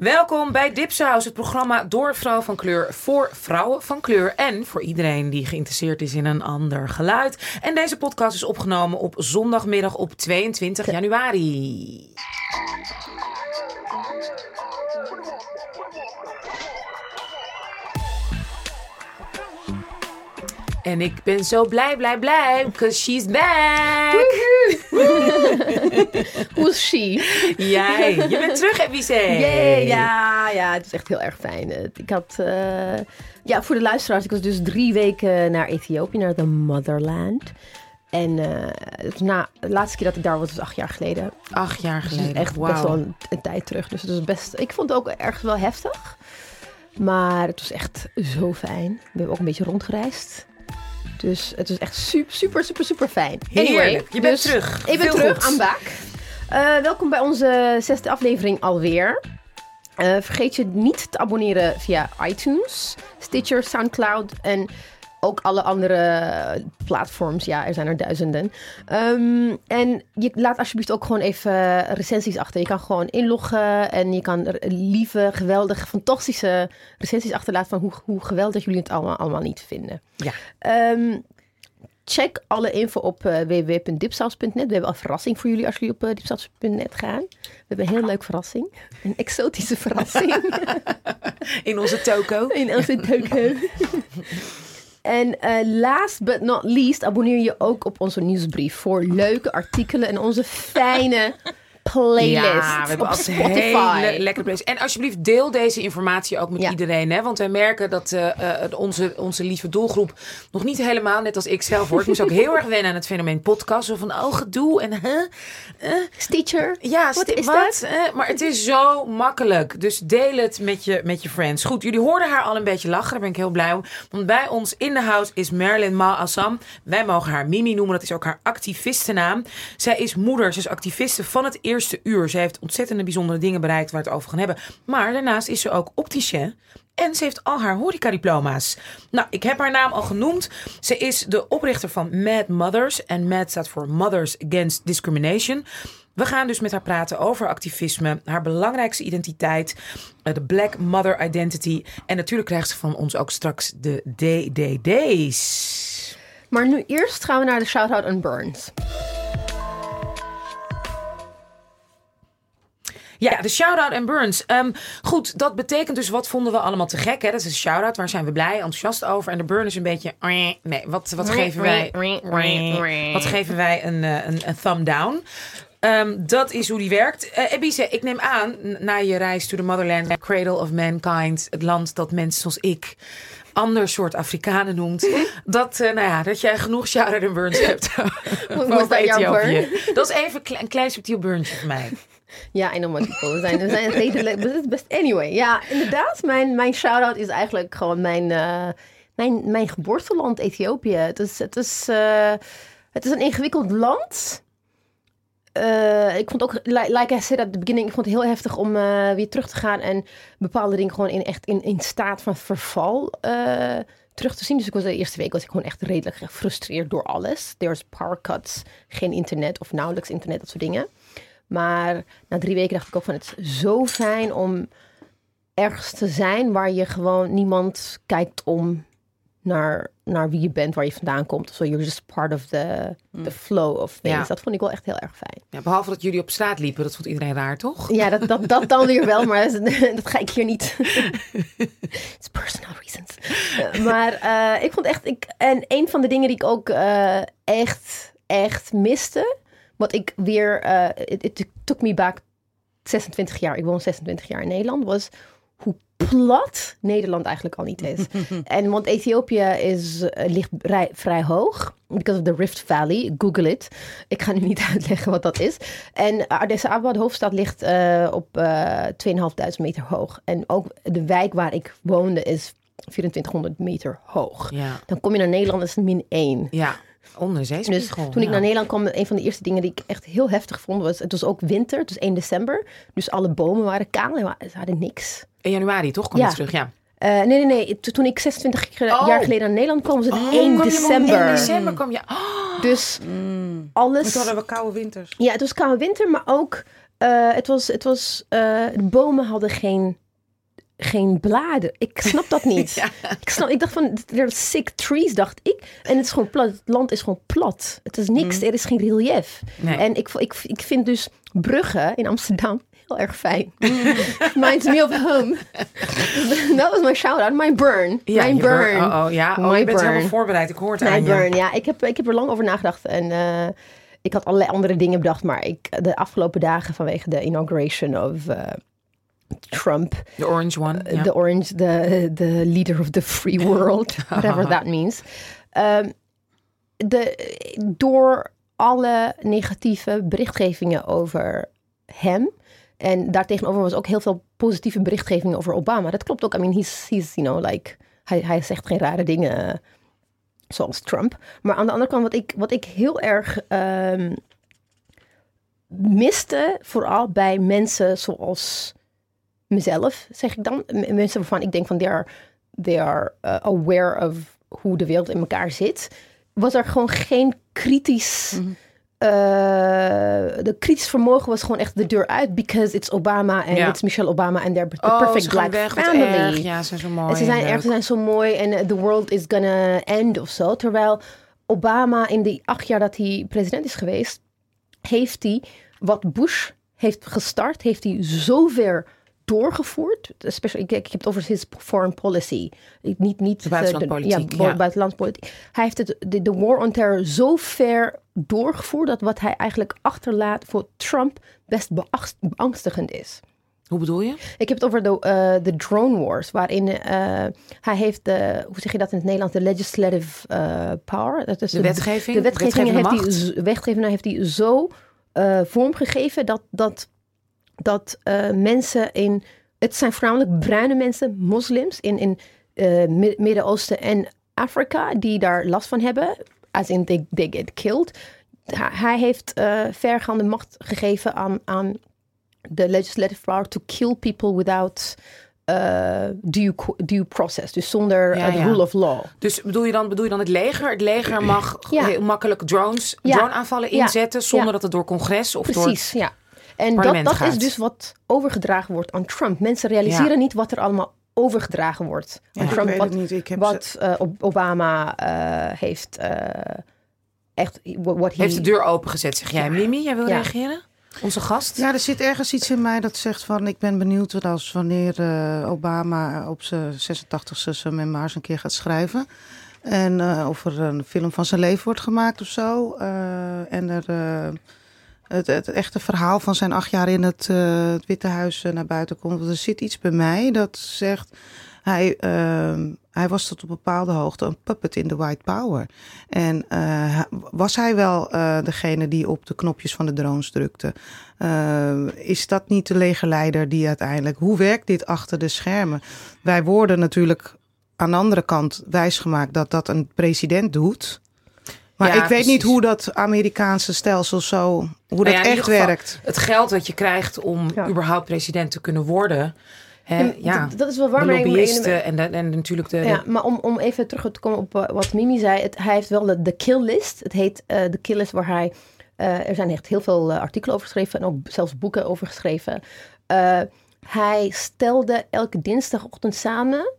Welkom bij Dipsaus, het programma door vrouw van kleur voor vrouwen van kleur en voor iedereen die geïnteresseerd is in een ander geluid. En deze podcast is opgenomen op zondagmiddag op 22 januari. En ik ben zo blij, blij, blij, because she's back. Who's she? Jij, je bent terug, Ebice. Yay, ja, ja, het is echt heel erg fijn. Ik had, eh, ja, voor de luisteraars, ik was dus drie weken naar Ethiopië, naar de motherland. En het na, de laatste keer dat ik daar was, was acht jaar geleden. Acht jaar Dus geleden. is echt Wauw. best wel een, een tijd terug. Dus het is best, ik vond het ook ergens wel heftig. Maar het was echt zo fijn. We hebben ook een beetje rondgereisd. Dus het is echt super, super, super, super fijn. Heerlijk. Je bent dus terug. Ik ben terug. I'm back. Eh, welkom bij onze zesde aflevering alweer. Eh, vergeet je niet te abonneren via iTunes, Stitcher, Soundcloud en ook alle andere platforms. Ja, er zijn er duizenden. Ehm, en je laat alsjeblieft ook gewoon even recensies achter. Je kan gewoon inloggen en je kan er lieve, geweldige, fantastische recensies achterlaten van hoe, hoe geweldig jullie het allemaal, allemaal niet vinden. Ja. Ehm, check alle info op www.dipsaus.net. We hebben een verrassing voor jullie als jullie op uh, dipsaus.net gaan. We hebben een heel leuke verrassing. Een exotische verrassing In onze toko. in onze toko. En eh, last but not least, abonneer je ook op onze nieuwsbrief voor leuke artikelen en onze fijne playlist Ja, we hebben op Spotify. hele lekkere plays. En alsjeblieft deel deze informatie ook met Ja. iedereen. Hè? Want wij merken dat eh, eh, onze, onze lieve doelgroep nog niet helemaal, net als ik zelf hoor. Ik moest ook heel erg wennen aan het fenomeen podcast. Zo van, oh gedoe en huh? Eh, Stitcher. ja, Wat sti- is wat? Maar het is zo makkelijk. Dus deel het met je, met je friends. Goed, jullie hoorden haar al een beetje lachen. Daar ben ik heel blij om. Want bij ons in de house is Marilyn Ma Assam. Wij mogen haar Mimi noemen. Dat is ook haar activistennaam. Zij is moeder. Ze is activiste van het eerste uur. Ze heeft ontzettende bijzondere dingen bereikt waar we het over gaan hebben. Maar daarnaast is ze ook opticien. En ze heeft al haar horecadiploma's. Nou, ik heb haar naam al genoemd. Ze is de oprichter van Mad Mothers. En MAD staat voor Mothers Against Discrimination. We gaan dus met haar praten over activisme, haar belangrijkste identiteit, eh, de Black Mother Identity. En natuurlijk krijgt ze van ons ook straks de DDD's. Maar nu eerst gaan we naar de shout-out aan Burns. Ja, de shout-out en Burns. Ehm, goed, dat betekent dus wat vonden we allemaal te gek. Hè? Dat is een shout-out, waar zijn we blij, enthousiast over. En de burn is een beetje... Nee, wat, wat geven wij... Wat geven wij een, eh, een, een thumb down? Ehm, dat is hoe die werkt. Eh Ebice, ik neem aan, na je reis to the motherland, cradle of mankind, het land dat mensen zoals ik ander soort Afrikanen noemt, dat, eh, nou ja, dat jij genoeg shout-out en burns hebt was dat jouw. Dat is even een klein, een klein subtiel burntje voor mij. Ja, I know what people. We zijn, we zijn redelijk. best anyway. Ja, inderdaad. Mijn, mijn shout-out is eigenlijk gewoon mijn, eh, mijn, mijn geboorteland, Ethiopië. Het is, het, is, eh, het is een ingewikkeld land. Eh, ik vond ook, li- like I said at the beginning, ik vond het heel heftig om weer terug te gaan en bepaalde dingen gewoon in, echt in, in staat van verval terug te zien. Dus ik was de eerste week was ik gewoon echt redelijk gefrustreerd door alles. There's power cuts, geen internet of nauwelijks internet, dat soort dingen. Maar na drie weken dacht ik ook van het is zo fijn om ergens te zijn waar je gewoon niemand kijkt om naar, naar wie je bent, waar je vandaan komt. So you're just part of the, the flow of things. Ja. Dat vond ik wel echt heel erg fijn. Ja, behalve dat jullie op straat liepen, dat vond iedereen raar, toch? Ja, dat, dat, dat dan weer wel, maar dat, dat ga ik hier niet. It's personal reasons. Maar eh, ik vond echt, ik, en een van de dingen die ik ook eh, echt, echt miste, wat ik weer, eh it, it took me back 26 jaar, ik woon 26 jaar in Nederland, was hoe plat Nederland eigenlijk al niet is. en want Ethiopië is, eh, ligt vrij, vrij hoog. Because of the Rift Valley. Google it. Ik ga nu niet uitleggen wat dat is. En Addis Ababa, de hoofdstad, ligt eh, op eh 2500 meter hoog. En ook de wijk waar ik woonde is 2400 meter hoog. Ja. Dan kom je naar Nederland, is min 1. Ja, onder Dus toen ik naar Nederland kwam, een van de eerste dingen die ik echt heel heftig vond, was het was ook winter, het was 1 december. Dus alle bomen waren kaal en ze hadden niks. In januari, toch? Kwam Ja. je terug, ja. Eh, nee, nee, nee. To- Toen ik 26 ge- Oh. jaar geleden naar Nederland kwam, was het Oh, 1 kwam je op december. 1 december kwam je. Oh, Dus Mm. alles... Toen hadden we koude winters. Ja, het was koude winter, maar ook eh, het was, het was eh, de bomen hadden geen, geen bladen. Ik snap dat niet. Ja. ik, snap, ik dacht van, er sick trees, dacht ik. En het is gewoon plat. Het land is gewoon plat. Het is niks, er is geen relief. Nee. En ik, ik, ik vind dus bruggen in Amsterdam heel erg fijn. Reminds me of home. Dat was mijn shout-out. My burn. Ja, mijn burn. burn. Oh, oh, ja. Oh, My je bent burn. helemaal voorbereid. Ik hoor het je. burn, ja. Ik heb, ik heb er lang over nagedacht. En eh, ik had allerlei andere dingen bedacht. Maar ik, de afgelopen dagen vanwege de inauguration of eh, Trump... De orange one. Ja. the orange, the the leader of the free world, whatever that means. Um, de, door alle negatieve berichtgevingen over hem. En daartegenover was ook heel veel positieve berichtgevingen over Obama. Dat klopt ook. I mean, he's, he's you know, like, hij, hij zegt geen rare dingen eh, zoals Trump. Maar aan de andere kant, wat ik, wat ik heel erg ehm, miste, vooral bij mensen zoals mezelf, zeg ik dan. Mensen waarvan ik denk van, they are, they are uh, aware of hoe de wereld in elkaar zit. Was er gewoon geen kritisch... eh, de kritisch vermogen was gewoon echt de deur uit. Because it's Obama en Ja. it's Michelle Obama en they're the oh, perfect black weg. Family. Ja, ze zijn zo mooi. En ze zijn erg, ze zijn zo mooi en eh, the world is gonna end of zo. Terwijl Obama in die acht jaar dat hij president is geweest, heeft hij wat Bush heeft gestart, heeft hij zo ver doorgevoerd. Especially, ik, ik heb het over his foreign policy. Niet, niet De buitenlandpolitiek, ja, bo- ja. buitenlandspolitiek. Hij heeft het, de, de war on terror zo ver doorgevoerd dat wat hij eigenlijk achterlaat voor Trump best beangst- beangstigend is. Hoe bedoel je? Ik heb het over de, eh, de drone wars, waarin eh, hij heeft de, hoe zeg je dat in het Nederlands, de legislative eh, power. Dat is De wetgeving? De wetgeving heeft hij, wetgeving heeft hij zo eh, vormgegeven dat, dat, dat eh, mensen in, het zijn voornamelijk bruine mensen, moslims in, in eh, Mi- Midden-Oosten en Afrika, die daar last van hebben, as in they, they get killed. Hij- heeft eh vergaande macht gegeven aan, aan the legislative power to kill people without uh, due, due process. Dus zonder Ja, uh, rule of law. Dus bedoel je dan, bedoel je dan het leger? Het leger mag Ja. heel makkelijk drones, drone-aanvallen inzetten zonder dat het door congres of Precies, ja. En dat, dat is dus wat overgedragen wordt aan Trump. Mensen realiseren Ja. niet wat er allemaal overgedragen wordt aan Ja, ik Trump. weet wat het niet. Ik heb wat eh, Ob- Obama eh, heeft eh, echt... Hij Heeft de deur opengezet, zeg jij. Mimi, jij wil Ja. reageren? Onze gast? Ja, er zit ergens iets in mij dat zegt van... ik ben benieuwd wat als wanneer eh, Obama op zijn 86e zijn memoirs een keer gaat schrijven. En eh, of er een film van zijn leven wordt gemaakt of zo. Eh, en er eh, het, het echte verhaal van zijn acht jaar in het, eh, het Witte Huis eh, naar buiten komt. Want er zit iets bij mij dat zegt... Hij, ehm, hij was tot op bepaalde hoogte een puppet in de white power. En eh, was hij wel degene die op de knopjes van de drones drukte? Is dat niet de legerleider die uiteindelijk... Hoe werkt dit achter de schermen? Wij worden natuurlijk aan de andere kant wijsgemaakt dat dat een president doet. Maar Ja, ik weet precies. niet hoe dat Amerikaanse stelsel zo... Hoe Nou dat ja, echt geval, werkt. Het geld dat je krijgt om Ja. überhaupt president te kunnen worden. Hè, Ja, ja, dat- is wel waar, de maar lobbyisten en, de, en natuurlijk de... Ja, maar om, om even terug te komen op eh, wat Mimi zei. Het, hij heeft wel de, de kill list. Het heet eh, de kill list waar hij... eh, er zijn echt heel veel artikelen over geschreven. En ook zelfs boeken over geschreven. Eh, hij stelde elke dinsdagochtend samen...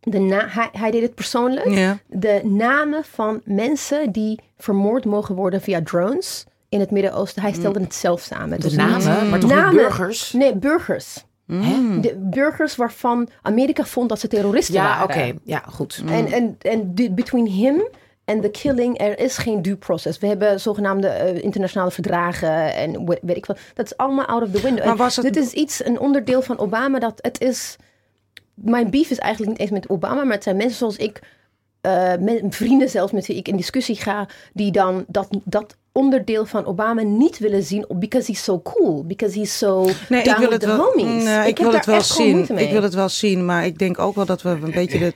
De na, hij, hij deed het persoonlijk. Ja. De namen van mensen die vermoord mogen worden via drones... In het Midden-Oosten. Hij stelde het zelf samen. de Dus namen, maar toch Namen. burgers? Nee, burgers. Hè? De burgers waarvan Amerika vond dat ze terroristen Ja, waren. oké. Ja, goed. En, en, en de- between him en the killing, er is geen due process. We hebben zogenaamde eh, internationale verdragen en we- weet ik wat. Dat is allemaal out of the window. Maar En was het- Dit is iets, een onderdeel van Obama, dat het is... Mijn beef is eigenlijk niet eens met Obama, maar het zijn mensen zoals ik, eh, met, vrienden zelfs met wie ik in discussie ga, die dan dat, dat onderdeel van Obama niet willen zien, because he's so cool, because he's so Nee, ik wil het wel, homies. nee, ik wil het wel zien. Ik wil het wel zien, maar ik denk ook wel dat we een beetje de,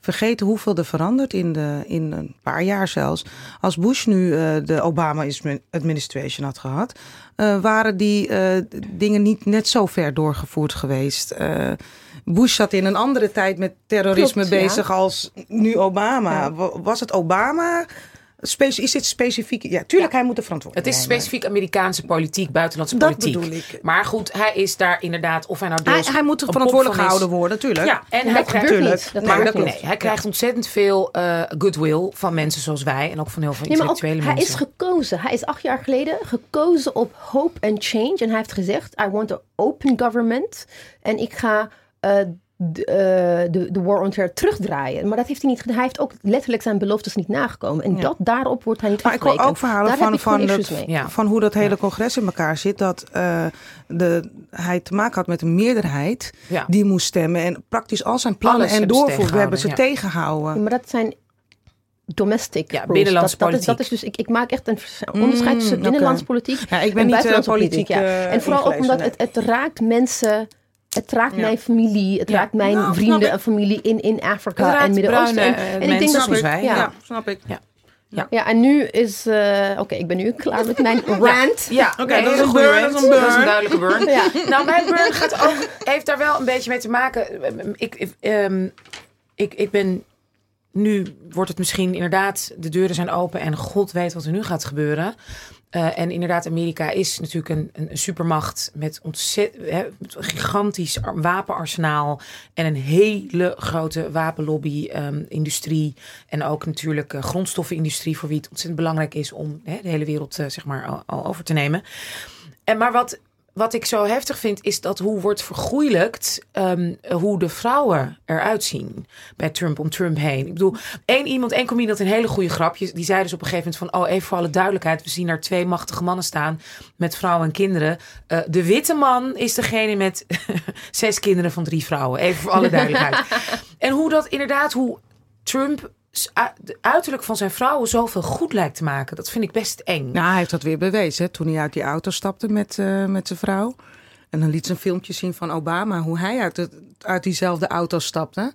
vergeten hoeveel er verandert in, de, in een paar jaar zelfs. Als Bush nu eh, de Obama administration had gehad, eh, waren die dingen niet net zo ver doorgevoerd geweest. Bush zat in een andere tijd met terrorisme Klopt, ja. bezig als nu Obama. Ja. Was het Obama Speci- is dit specifiek? Ja, tuurlijk, hij moet de verantwoording Het is nemen. specifiek Amerikaanse politiek, buitenlandse Dat politiek. bedoel ik. Maar goed, hij is daar inderdaad, of hij nou Hij, deels hij moet verantwoordelijk gehouden worden, tuurlijk. Ja, en hij krijgt. Dat maar nee, hij krijgt ontzettend veel eh, goodwill van mensen zoals wij en ook van heel veel Nee, maar ook, intellectuele hij is mensen. gekozen. Hij is acht jaar geleden gekozen op hope and change. En hij heeft gezegd, I want an open government. En ik ga de, eh, de, de war on terror terugdraaien. Maar dat heeft hij niet gedaan. Hij heeft ook letterlijk zijn beloftes niet nagekomen. En dat, daarop wordt hij niet Maar ik hoor ook verhalen Daar van, van, dat. Ja. van hoe dat hele congres in elkaar zit. Dat eh, de, hij te maken had met een meerderheid die moest stemmen. En praktisch al zijn plannen Alles en doorvoer hebben ze tegengehouden. Maar dat zijn domestic Ja, binnenlandse dat, dat, is, dat is dus, ik, ik maak echt een onderscheid tussen oké. binnenlandse politiek Ja, ik ben en niet, eh, buitenlandse politiek, ja. eh, En vooral ook omdat het, het raakt mensen... Het raakt Ja. mijn familie, het Ja. raakt mijn Nou, vrienden en familie in, in Afrika en Midden-Oosten. En, eh, en ik mensen denk dat zoals wij. Ja. Ja, snap ik. Ja, en nu is... eh, Oké, ik ben nu klaar met mijn rant. Ja, oké, dat is een goede burn, rant. dat is een burn. Dat is een duidelijke burn. Ja. Nou, mijn burn gaat ook, heeft daar wel een beetje mee te maken. Ik, ik, ehm, ik, ik ben nu, wordt het misschien inderdaad, de deuren zijn open en God weet wat er nu gaat gebeuren. Eh, en inderdaad, Amerika is natuurlijk een, een, supermacht met ontzettend gigantisch ar- wapenarsenaal en een hele grote wapenlobby, ehm, en ook natuurlijk eh, grondstoffenindustrie voor wie het ontzettend belangrijk is om hè, de hele wereld eh, zeg maar al, al over te nemen. En maar wat, wat ik zo heftig vind, is dat hoe wordt vergoeilijkt ehm, hoe de vrouwen eruit zien bij Trump om Trump heen. Ik bedoel, één iemand, één comedian had een hele goede grapje. Die zei dus op een gegeven moment van, oh even voor alle duidelijkheid, we zien daar twee machtige mannen staan met vrouwen en kinderen. Eh, de witte man is degene met zes kinderen van drie vrouwen. Even voor alle duidelijkheid. en hoe dat inderdaad, hoe Trump uiterlijk van zijn vrouwen zoveel goed lijkt te maken, dat vind ik best eng. Nou, hij heeft dat weer bewezen hè, toen hij uit die auto stapte met, eh, met zijn vrouw. En dan liet ze een filmpje zien van Obama, hoe hij uit, uit diezelfde auto stapte.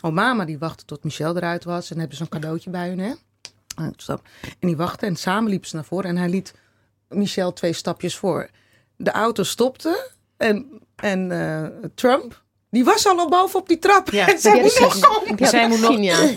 Obama die wachtte tot Michelle eruit was en hebben ze een cadeautje bij hun. Hè? En die wachtte en samen liepen ze naar voren en hij liet Michelle twee stapjes voor. De auto stopte en, en eh, Trump, die was al op boven op die trap. Ja. En zij precies. nog komen. Zij moet nog- ja.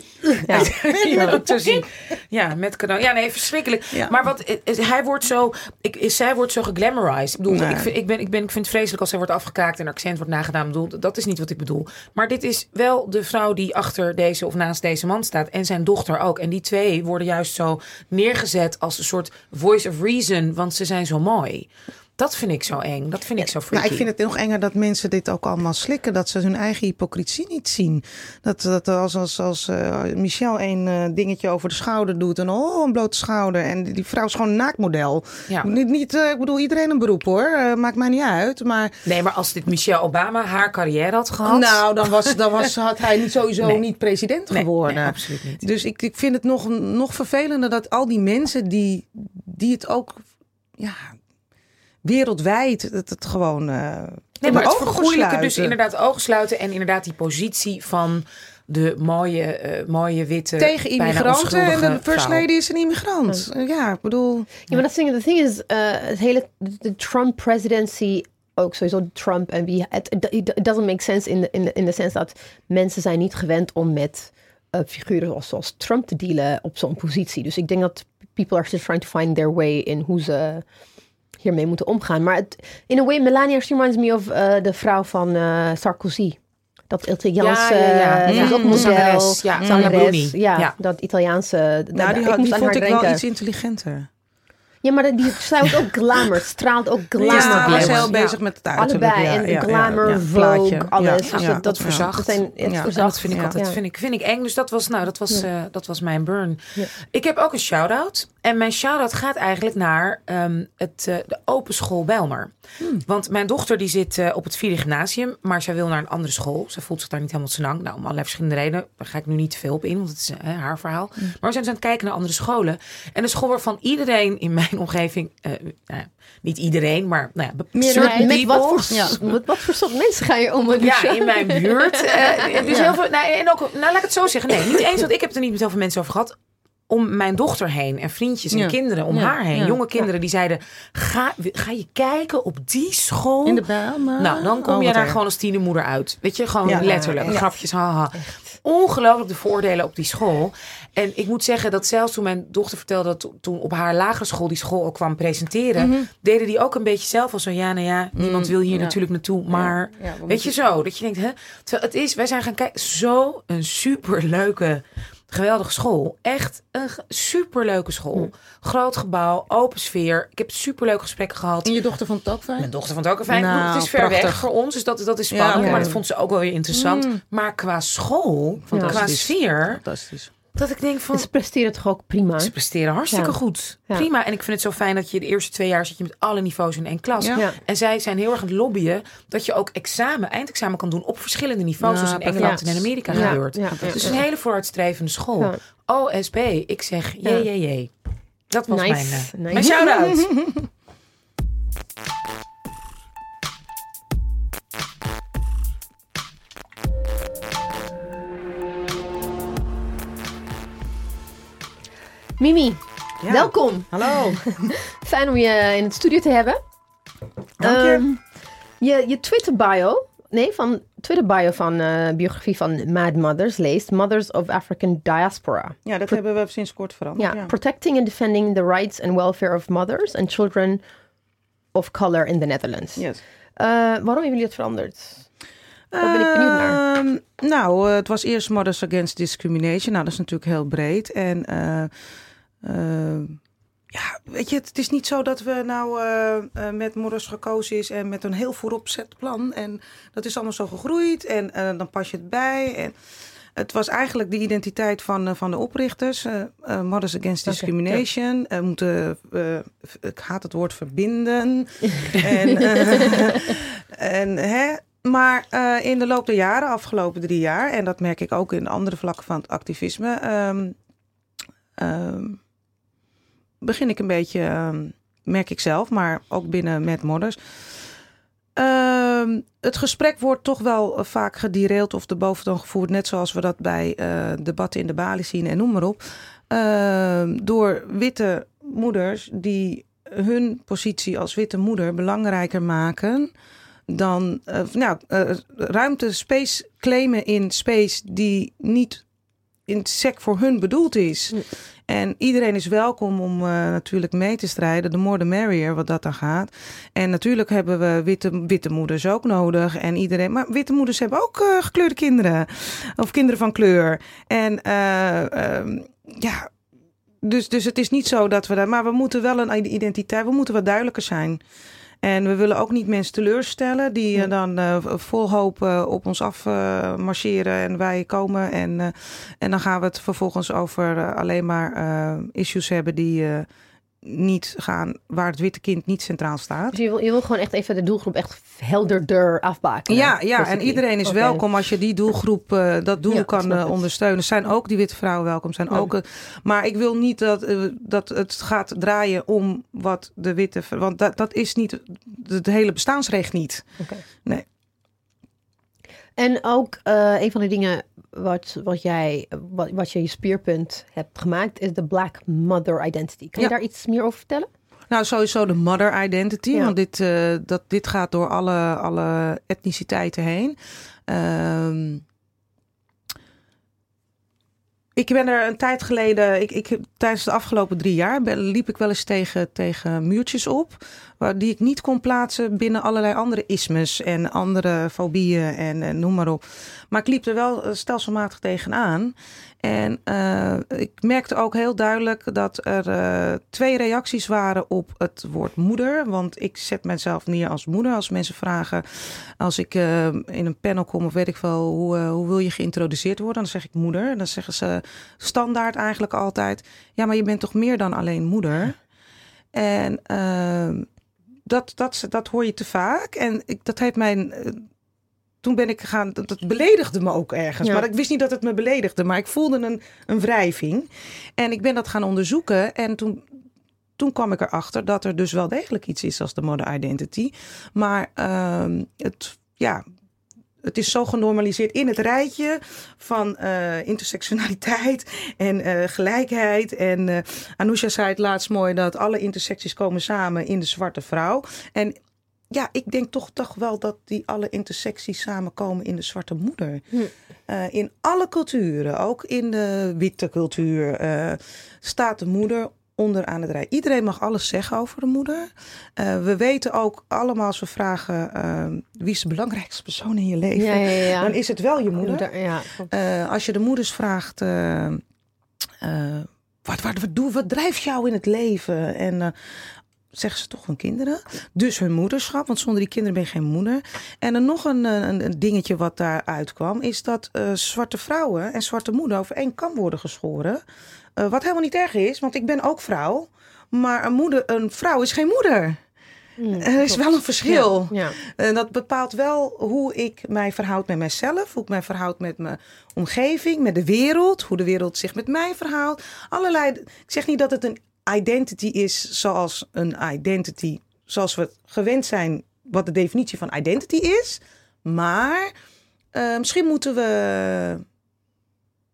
ja. Te zien. Ja, met cadeau. Ja, nee, verschrikkelijk. Ja. Maar wat, eh, eh, hij wordt zo, ik, is- zij wordt zo geglamorized. Ik bedoel, Nee. ik, vind, ik, ben, ik, ben, ik vind het vreselijk als hij wordt afgekaakt en accent wordt nagedaan. Ik bedoel, dat is niet wat ik bedoel. Maar dit is wel de vrouw die achter deze of naast deze man staat. En zijn dochter ook. En die twee worden juist zo neergezet als een soort voice of reason. Want ze zijn zo mooi. Dat vind ik zo eng. Dat vind ik zo freaky. Nou, ik vind het nog enger dat mensen dit ook allemaal slikken. Dat ze hun eigen hypocrisie niet zien. Dat, dat als, als, als eh, Michel een eh, dingetje over de schouder doet. En oh, een blote schouder. En die, vrouw is gewoon een naaktmodel. Ja. Niet, niet, eh, ik bedoel, iedereen een beroep hoor. Maakt mij niet uit. Maar Nee, maar als dit Michelle Obama haar carrière had gehad. nou, dan, was, dan was, had hij niet sowieso Nee. niet president Nee, geworden. nee, absoluut niet. Dus ik, ik vind het nog, nog vervelender dat al die mensen die, die het ook ja, wereldwijd het, het gewoon. eh Nee, maar de het dus inderdaad ogen sluiten. En inderdaad die positie van de mooie, eh, mooie witte, tegen bijna immigranten. En de first lady is een immigrant. Ja, ik bedoel. Ja, maar dat thing, the thing is, eh, het hele de Trump presidency, ook sowieso Trump en wie, het doesn't make sense in the, in the, in the sense dat mensen zijn niet gewend om met eh, figuren zoals, zoals Trump te dealen op zo'n positie. Dus ik denk dat people are still trying to find their way in hoe ze hiermee moeten omgaan. Maar het, in a way, Melania she reminds me of eh, de vrouw van eh, Sarkozy. Dat Italiaanse, Ja, ja, ja. eh, Ja, dat model. Ja, zangeres. Ja, Ja. dat Italiaanse. Nou, daar- die, ik had, moest die aan vond haar ik wel iets intelligenter. Ja, maar die sluit ook glamour, straalt ook glamour. Ja, was glamour. heel bezig met het uiterlijk. Allebei. ja, en ja, glamour, ja, ja. Vogue, Plaatje. alles. Ja, Dus ja, dat, dat verzacht. Dat, zijn, het Ja. En verzacht. dat vind ik ja. altijd Ja. vind ik, vind ik eng. Dus dat was, nou, dat was, Ja. eh, dat was mijn burn. Ja. Ik heb ook een shout-out. En mijn shout-out gaat eigenlijk naar ehm, het, eh, de open school Bijlmer. Hmm. Want mijn dochter die zit eh, op het vierde gymnasium. Maar zij wil naar een andere school. Ze voelt zich daar niet helemaal senang. Nou, om allerlei verschillende redenen. Daar ga ik nu niet te veel op in. Want het is haar verhaal. Hmm. Maar we zijn dus aan het kijken naar andere scholen. En de school waarvan iedereen in mijn omgeving... eh, nou ja, niet iedereen, maar nou ja, certain met wat voor, met wat voor soort mensen ga je om? met Ja, in mijn buurt. Dus heel veel, nou, en ook, nou, laat ik het zo zeggen. Nee, niet eens, want ik heb het er niet met heel veel mensen over gehad. Om mijn dochter heen en vriendjes en Ja. kinderen om Ja, haar heen. ja, Jonge kinderen die zeiden, ga, ga je kijken op die school? In de Bijlmer? Nou, dan kom Oh, je daar erg. gewoon als tienermoeder uit. Weet je, gewoon letterlijk. Grapjes, haha. Ongelooflijk de voordelen op die school. En ik moet zeggen dat zelfs toen mijn dochter vertelde... dat to- toen op haar lagere school die school ook kwam presenteren... deden die ook een beetje zelf al zo... ja, nou ja, niemand wil hier Mhm. natuurlijk naartoe, maar... Weet je zo, dat je denkt... Hè, terwijl het is, wij zijn gaan kijken... zo een superleuke, geweldige school. Echt een superleuke school. Groot gebouw, open sfeer. Ik heb superleuke gesprekken gehad. En je dochter vond het ook fijn? Mijn dochter vond het ook fijn. Nou, het is ver weg voor ons, dus dat, dat is Ja, spannend. Maar dat vond ze ook wel weer interessant. Maar qua school, qua sfeer, Fantastisch. Dat ik denk van... En ze presteren toch ook prima. Ze presteren hartstikke Ja. goed. Ja. Prima. En ik vind het zo fijn dat je de eerste twee jaar zit je met alle niveaus in één klas. Ja. Ja. En zij zijn heel erg aan het lobbyen dat je ook examen, eindexamen kan doen op verschillende niveaus. Ja, zoals in. Engeland en in Amerika Ja. gebeurt. Ja, ja, Dus het is ja. een hele vooruitstrevende school. Ja. OSB. Ik zeg jee, jee, jee. Dat was Nice. mijn, eh, Nice. mijn shout-out. Mimi, Ja. welkom. Hallo. Fijn om je in het studio te hebben. Dank je. Ehm, je, je Twitter bio, nee, van Twitter bio van eh, biografie van Mad Mothers leest Mothers of African Diaspora. Ja, dat hebben we sinds kort veranderd. Ja, Ja. protecting and defending the rights and welfare of mothers and children of color in the Netherlands. Yes. Eh, waarom hebben jullie het veranderd? Daar ben ik benieuwd naar. Ehm, nou, eh, het was eerst Mothers Against Discrimination. Nou, dat is natuurlijk heel breed. En ja, weet je, het is niet zo dat we nou eh, eh, met Mothers gekozen is en met een heel vooropzet plan. En dat is allemaal zo gegroeid en eh, dan pas je het bij. En het was eigenlijk de identiteit van, van de oprichters. Mothers Against Discrimination. Moeten, ik haat het woord verbinden. en, en hè, maar in de loop der jaren, afgelopen drie jaar, en dat merk ik ook in andere vlakken van het activisme, ehm, ehm, begin ik een beetje, ehm, merk ik zelf, maar ook binnen met modders. Ehm, het gesprek wordt toch wel eh, vaak gedireeld of de boventoon gevoerd, net zoals we dat bij eh, debatten in de balie zien en noem maar op. Ehm, door witte moeders die hun positie als witte moeder belangrijker maken dan eh, nou, ruimte, space claimen in space die niet in sec voor hun bedoeld is. Mm. En iedereen is welkom om eh, natuurlijk mee te strijden. De more the merrier, wat dat dan gaat. En natuurlijk hebben we witte, witte moeders ook nodig. En iedereen, maar witte moeders hebben ook eh, gekleurde kinderen. Of kinderen van kleur. En eh, ehm, ja, dus, dus het is niet zo dat we daar. Maar we moeten wel een identiteit. We moeten wat duidelijker zijn. En we willen ook niet mensen teleurstellen die eh, dan eh, vol hoop eh, op ons af marcheren en wij komen. En, en dan gaan we het vervolgens over alleen maar issues hebben die niet gaan, waar het witte kind niet centraal staat. Dus je wil, je wil gewoon echt even de doelgroep echt helderder afbaken. Ja, ja, en iedereen is welkom als je die doelgroep, eh, dat doel Ja, kan eh, ondersteunen. Zijn ook die witte vrouwen welkom. Zijn Ja. ook, eh, maar ik wil niet dat, dat het gaat draaien om wat de witte. Want dat, dat is niet het hele bestaansrecht niet. Oké. Nee. En ook een van de dingen wat, wat jij, wat, wat je je speerpunt hebt gemaakt, is de Black Mother Identity. Kan je daar iets meer over vertellen? Nou, sowieso de mother identity. Ja. Want dit, eh, dat, dit gaat door alle, alle etniciteiten heen. Ehm, ik ben er een tijd geleden, ik, ik, tijdens de afgelopen drie jaar, ben, liep ik wel eens tegen, tegen muurtjes op. Waar, die ik niet kon plaatsen binnen allerlei andere ismes en andere fobieën en, noem maar op. Maar ik liep er wel eh, stelselmatig tegenaan. En eh, ik merkte ook heel duidelijk dat er eh, twee reacties waren op het woord moeder. Want ik zet mezelf neer als moeder. Als mensen vragen, als ik in een panel kom of weet ik wel, hoe, hoe wil je geïntroduceerd worden? Dan zeg ik moeder. Dan zeggen ze standaard eigenlijk altijd, ja, maar je bent toch meer dan alleen moeder? En dat, dat, dat hoor je te vaak. En ik, dat heeft mijn toen ben ik gegaan, dat, beledigde me ook ergens. Ja. Maar ik wist niet dat het me beledigde, maar ik voelde een, een wrijving. En ik ben dat gaan onderzoeken. En toen, toen kwam ik erachter dat er dus wel degelijk iets is als de mother identity. Maar ehm, het, ja, het is zo genormaliseerd in het rijtje van uh, intersectionaliteit en uh, gelijkheid. En uh, Anousha zei het laatst mooi dat alle intersecties komen samen in de zwarte vrouw. En ja, ik denk toch, toch wel dat die alle intersecties samenkomen in de zwarte moeder. Hm. in alle culturen, ook in de witte cultuur, staat de moeder onderaan het rij. Iedereen mag alles zeggen over de moeder. Uh, we weten ook allemaal als we vragen uh, wie is de belangrijkste persoon in je leven, ja, ja, ja. dan is het wel je moeder. uh, als je de moeders vraagt, wat, wat, wat, doe, wat drijft jou in het leven? En zeggen ze toch hun kinderen. Dus hun moederschap, want zonder die kinderen ben je geen moeder. En dan nog een, een, een dingetje wat daaruit kwam, is dat zwarte vrouwen en zwarte moeder over één kam worden geschoren. Uh, wat helemaal niet erg is, want ik ben ook vrouw. Maar een, moeder, een vrouw is geen moeder. Mm, er is wel een verschil. Ja, ja. En dat bepaalt wel hoe ik mij verhoud met mijzelf, hoe ik mij verhoud met mijn omgeving, met de wereld, hoe de wereld zich met mij verhoudt. Allerlei. Ik zeg niet dat het een identity is zoals een identity, zoals we gewend zijn, wat de definitie van identity is. Maar uh, misschien moeten we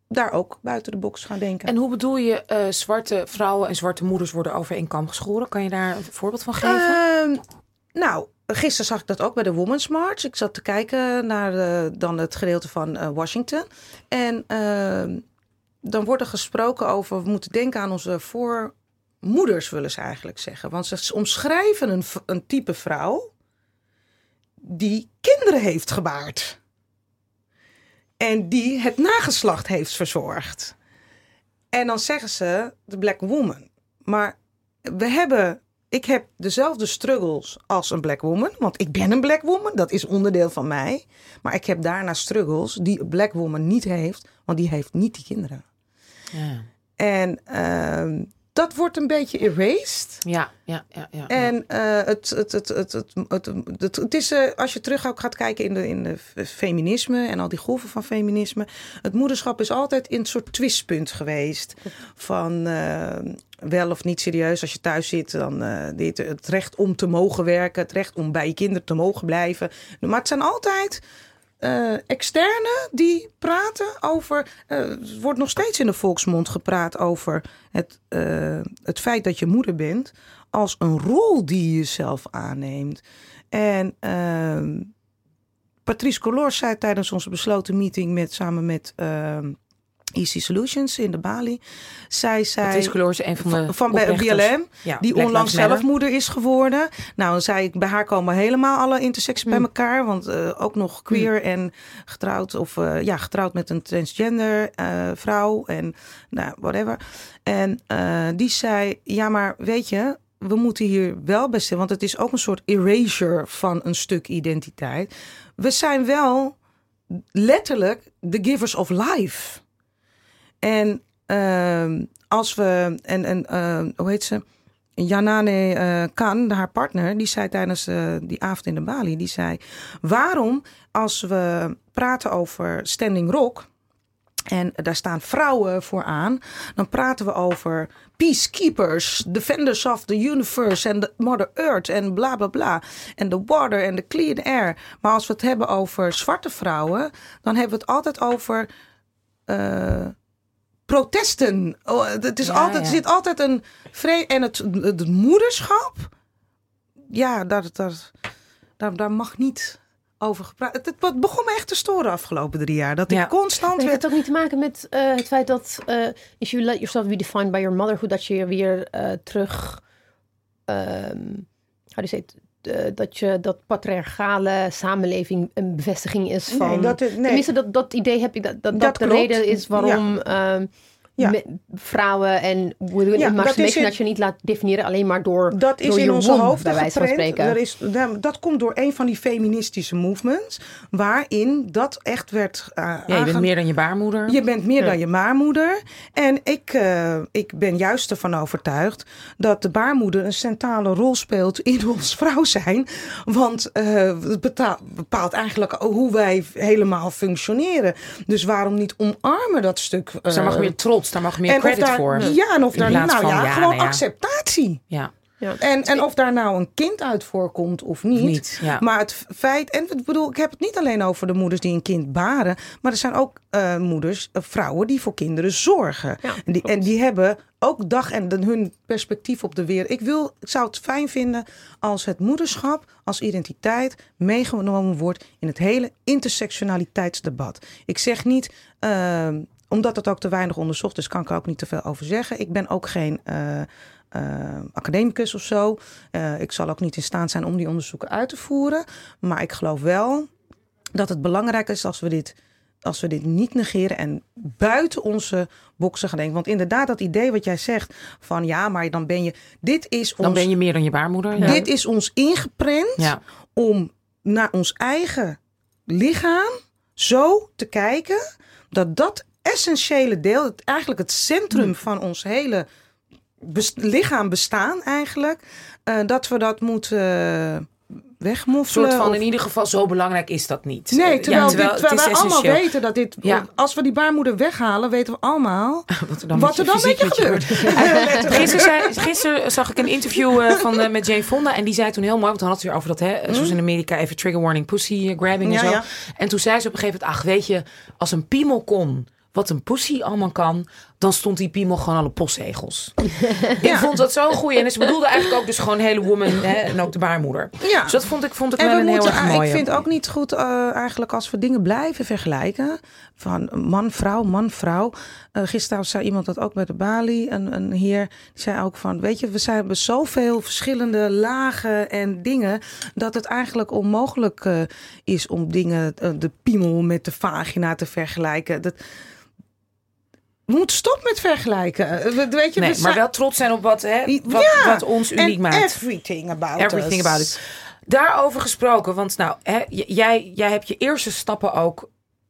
daar ook buiten de box gaan denken. En hoe bedoel je uh, zwarte vrouwen en zwarte moeders worden over één kam geschoren? Kan je daar een voorbeeld van geven? Uh, nou, gisteren zag ik dat ook bij de Women's March. Ik zat te kijken naar de, dan het gedeelte van Washington. En ehm, dan wordt er gesproken over, we moeten denken aan onze voormoeders, willen ze eigenlijk zeggen. Want ze omschrijven een, een type vrouw die kinderen heeft gebaard. En die het nageslacht heeft verzorgd. En dan zeggen ze de black woman. Maar we hebben, ik heb dezelfde struggles als een black woman. Want ik ben een black woman, dat is onderdeel van mij. Maar ik heb daarna struggles die een black woman niet heeft. Want die heeft niet die kinderen. Ja. En uh, dat wordt een beetje erased. Ja, ja, ja. ja en uh, het, het, het, het, het, het, het, het, is, uh, als je terug ook gaat kijken in de, in de feminisme en al die golven van feminisme. Het moederschap is altijd in een soort twistpunt geweest. Van uh, wel of niet serieus. Als je thuis zit, dan dit, het recht om te mogen werken. Het recht om bij je kinderen te mogen blijven. Maar het zijn altijd uh, externe die praten over. Er wordt nog steeds in de volksmond gepraat over het, uh, het feit dat je moeder bent. als een rol die je zelf aanneemt. En ehm, Patrice Colors zei tijdens onze besloten meeting met, samen met ehm, Easy Solutions in de Bali. Zij zei. is Gloors een van de. Van BLM. Ja, die onlangs Lives zelf moeder is geworden. Nou, ik, bij haar komen helemaal alle intersecties bij elkaar. Want uh, ook nog queer en getrouwd. Of uh, ja, getrouwd met een transgender uh, vrouw. En nou, whatever. En die zei: Ja, maar weet je. We moeten hier wel stil, want het is ook een soort erasure van een stuk identiteit. We zijn wel letterlijk de givers of life. En uh, als we, en, en uh, hoe heet ze? Janane uh, Khan, haar partner, die zei tijdens uh, die avond in de Bali, die zei: Waarom, als we praten over Standing Rock, en daar staan vrouwen voor aan, dan praten we over peacekeepers, defenders of the universe en the Mother Earth en bla bla bla. En the water en the clean air. Maar als we het hebben over zwarte vrouwen, dan hebben we het altijd over. Uh, protesten. Oh, het is Ja, altijd, er zit altijd een vrede. En het, het moederschap, ja, daar, daar, daar, daar mag niet over gepraat. Het, het begon me echt te storen afgelopen drie jaar. Dat Ja. ik constant Heeft werd. het ook niet te maken met eh, het feit dat uh, if you let yourself be defined by your motherhood, dat je weer eh, terug, um, how do you say it, dat je dat patriarchale samenleving een bevestiging is van. Nee, dat is- nee. Tenminste, dat, dat idee heb ik dat dat, dat, Dat de klopt. reden is waarom ehm, Ja. vrouwen en within Ja, dat imagination is in- dat je niet laat definiëren alleen maar door Dat is door in je onze bij wijze van spreken. Er is, dat komt door een van die feministische movements. Waarin dat echt werd uh, Ja, je bent meer dan je baarmoeder. Je bent meer Ja. dan je baarmoeder. En ik, eh, ik ben juist ervan overtuigd dat de baarmoeder een centrale rol speelt in ons vrouw zijn. Want eh, het bepaalt eigenlijk hoe wij helemaal functioneren. Dus waarom niet omarmen dat stuk? Daar mag eh, meer trots, daar mag meer en of credit daar, voor. Ja, en of daar, nou van, ja, ja, gewoon nou ja. acceptatie. Ja. Ja. En, en of daar nou een kind uit voorkomt of niet. Niet, ja. Maar het feit, en ik bedoel, ik heb het niet alleen over de moeders die een kind baren. Maar er zijn ook eh, moeders, eh, vrouwen die voor kinderen zorgen. Ja, en, die, en die hebben ook dag en de- hun perspectief op de wereld. Ik, wil, ik zou het fijn vinden als het moederschap als identiteit meegenomen wordt in het hele intersectionaliteitsdebat. Ik zeg niet, eh, omdat het ook te weinig onderzocht is, kan ik er ook niet te veel over zeggen. Ik ben ook geen eh, eh, academicus of zo. Eh, ik zal ook niet in staat zijn om die onderzoeken uit te voeren. Maar ik geloof wel dat het belangrijk is als we dit, als we dit niet negeren en buiten onze boksen gaan denken. Want inderdaad, dat idee wat jij zegt van ja, maar dan ben je. Dit is ons, Dan ben je meer dan je baarmoeder. Ja. dit is ons ingeprent Ja. om naar ons eigen lichaam zo te kijken dat dat essentiële deel, het, eigenlijk het centrum van ons hele lichaam bestaan eigenlijk, eh, dat we dat moeten Een wegmoffelen. soort van, of- in ieder geval, zo belangrijk is dat niet. Nee, Eh, terwijl, ja, dit, terwijl wij allemaal weten dat dit... Ja. Als we die baarmoeder weghalen, weten we allemaal... Wat er dan, Wat met je dan fysiek met je gebeurt. Gisteren, zag ik een interview eh, van, eh, met Jane Fonda. En die zei toen heel mooi, want dan had ze weer over dat, hè, zoals in Amerika, even trigger warning, pussy eh, grabbing en zo. En toen zei ze op een gegeven moment, ach weet je, als een piemel kon wat een pussy allemaal kan, dan stond die piemel gewoon alle postzegels. Ik vond dat zo goed. En ze bedoelde eigenlijk ook dus gewoon hele woman hè, en ook de baarmoeder. Ja. Dus dat vond ik, vond ik En wel we een heel moeten, erg ik vind het ook niet goed eh, eigenlijk als we dingen blijven vergelijken. Van man, vrouw, man, vrouw. Eh gisteren zei iemand dat ook bij de Bali. Een, een heer die zei ook van, weet je, we zijn, hebben zoveel verschillende lagen en dingen. Dat het eigenlijk onmogelijk eh, is om dingen, de piemel met de vagina te vergelijken. Dat, we moeten stoppen met vergelijken. Eh, we- Weet je, Nee, we maar wel trots zijn op wat, hè, wat, Ja, wat ons uniek and maakt. Everything about Everything us. about it. Daarover gesproken, want nou, hè, jij, jij hebt je eerste stappen ook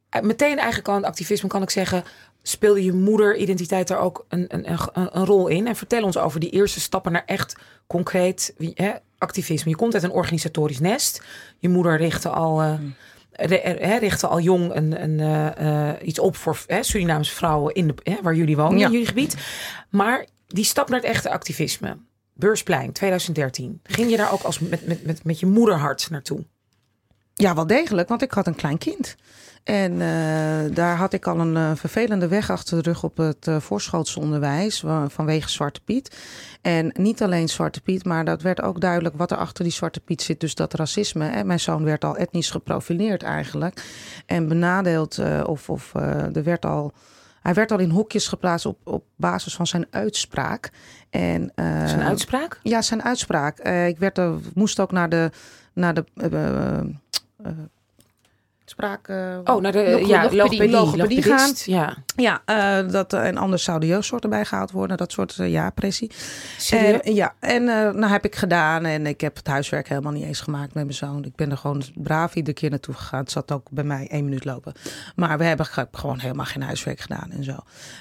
eh, meteen eigenlijk al in het activisme kan ik zeggen. Speelde je moederidentiteit daar ook een, een, een, een rol in? En vertel ons over die eerste stappen naar echt concreet wie- hè, activisme. Je komt uit een organisatorisch nest. Je moeder richtte al, eh, re- richtte al jong een, een, eh, eh, iets op voor hè, Surinaamse vrouwen in de, hè, waar jullie wonen, Ja. in jullie gebied. Maar die stap naar het echte activisme. Beursplein 2013. Ging je daar ook als met, met, met, met je moederhart naartoe? Ja, wel degelijk, want ik had een klein kind. En eh, daar had ik al een eh, vervelende weg achter de rug op het uh, voorschootsonderwijs wa- vanwege Zwarte Piet. En niet alleen Zwarte Piet, maar dat werd ook duidelijk wat er achter die Zwarte Piet zit. Dus dat racisme. Hè. Mijn zoon werd al etnisch geprofileerd eigenlijk. En benadeeld of, of er werd al... Hij werd al in hokjes geplaatst op, op basis van zijn uitspraak. En, uh, zijn uitspraak? Ja, zijn uitspraak. Uh, ik werd er, moest ook naar de, naar de spraak. Oh, naar de log ja, logopedie, logopedie gaan. Ja, ja uh, dat, en anders zou de jeugdzorg erbij gehaald worden. Dat soort uh, ja, pressie. Serieus? En, ja, en nou heb ik gedaan. En ik heb het huiswerk helemaal niet eens gemaakt met mijn zoon. Ik ben er gewoon braaf iedere keer naartoe gegaan. Het zat ook bij mij één minuut lopen. Maar we hebben gewoon helemaal geen huiswerk gedaan en zo.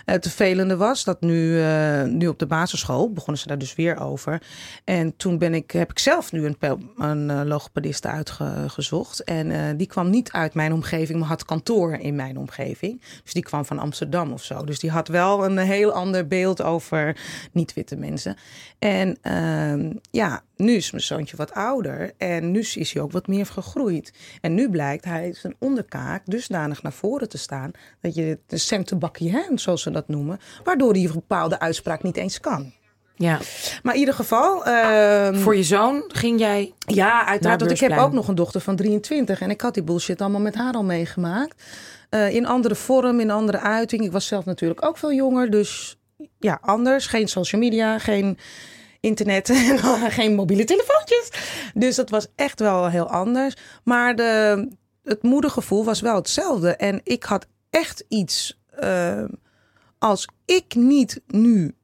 Het vervelende was dat nu, nu op de basisschool begonnen ze daar dus weer over. En toen ben ik, heb ik zelf nu een, een logopediste uitgezocht. En die kwam niet uit mijn omgeving, maar had kantoor in mijn omgeving. Dus die kwam van Amsterdam of zo. Dus die had wel een heel ander beeld over niet-witte mensen. En uh, ja, nu is mijn zoontje wat ouder en nu is hij ook wat meer gegroeid. En nu blijkt hij zijn onderkaak dusdanig naar voren te staan dat je de centenbakje, zoals ze dat noemen, waardoor hij een bepaalde uitspraak niet eens kan. Ja. Maar in ieder geval. Uh, Voor je zoon ging jij. Ja, uiteraard. Want ik heb ook nog een dochter van 23 en ik had die bullshit allemaal met haar al meegemaakt. Uh, in andere vorm, in andere uiting. Ik was zelf natuurlijk ook veel jonger, dus ja, anders. Geen social media, geen internet en geen mobiele telefoontjes. Dus dat was echt wel heel anders. Maar de, het moedergevoel was wel hetzelfde. En ik had echt iets. Uh, als ik niet nu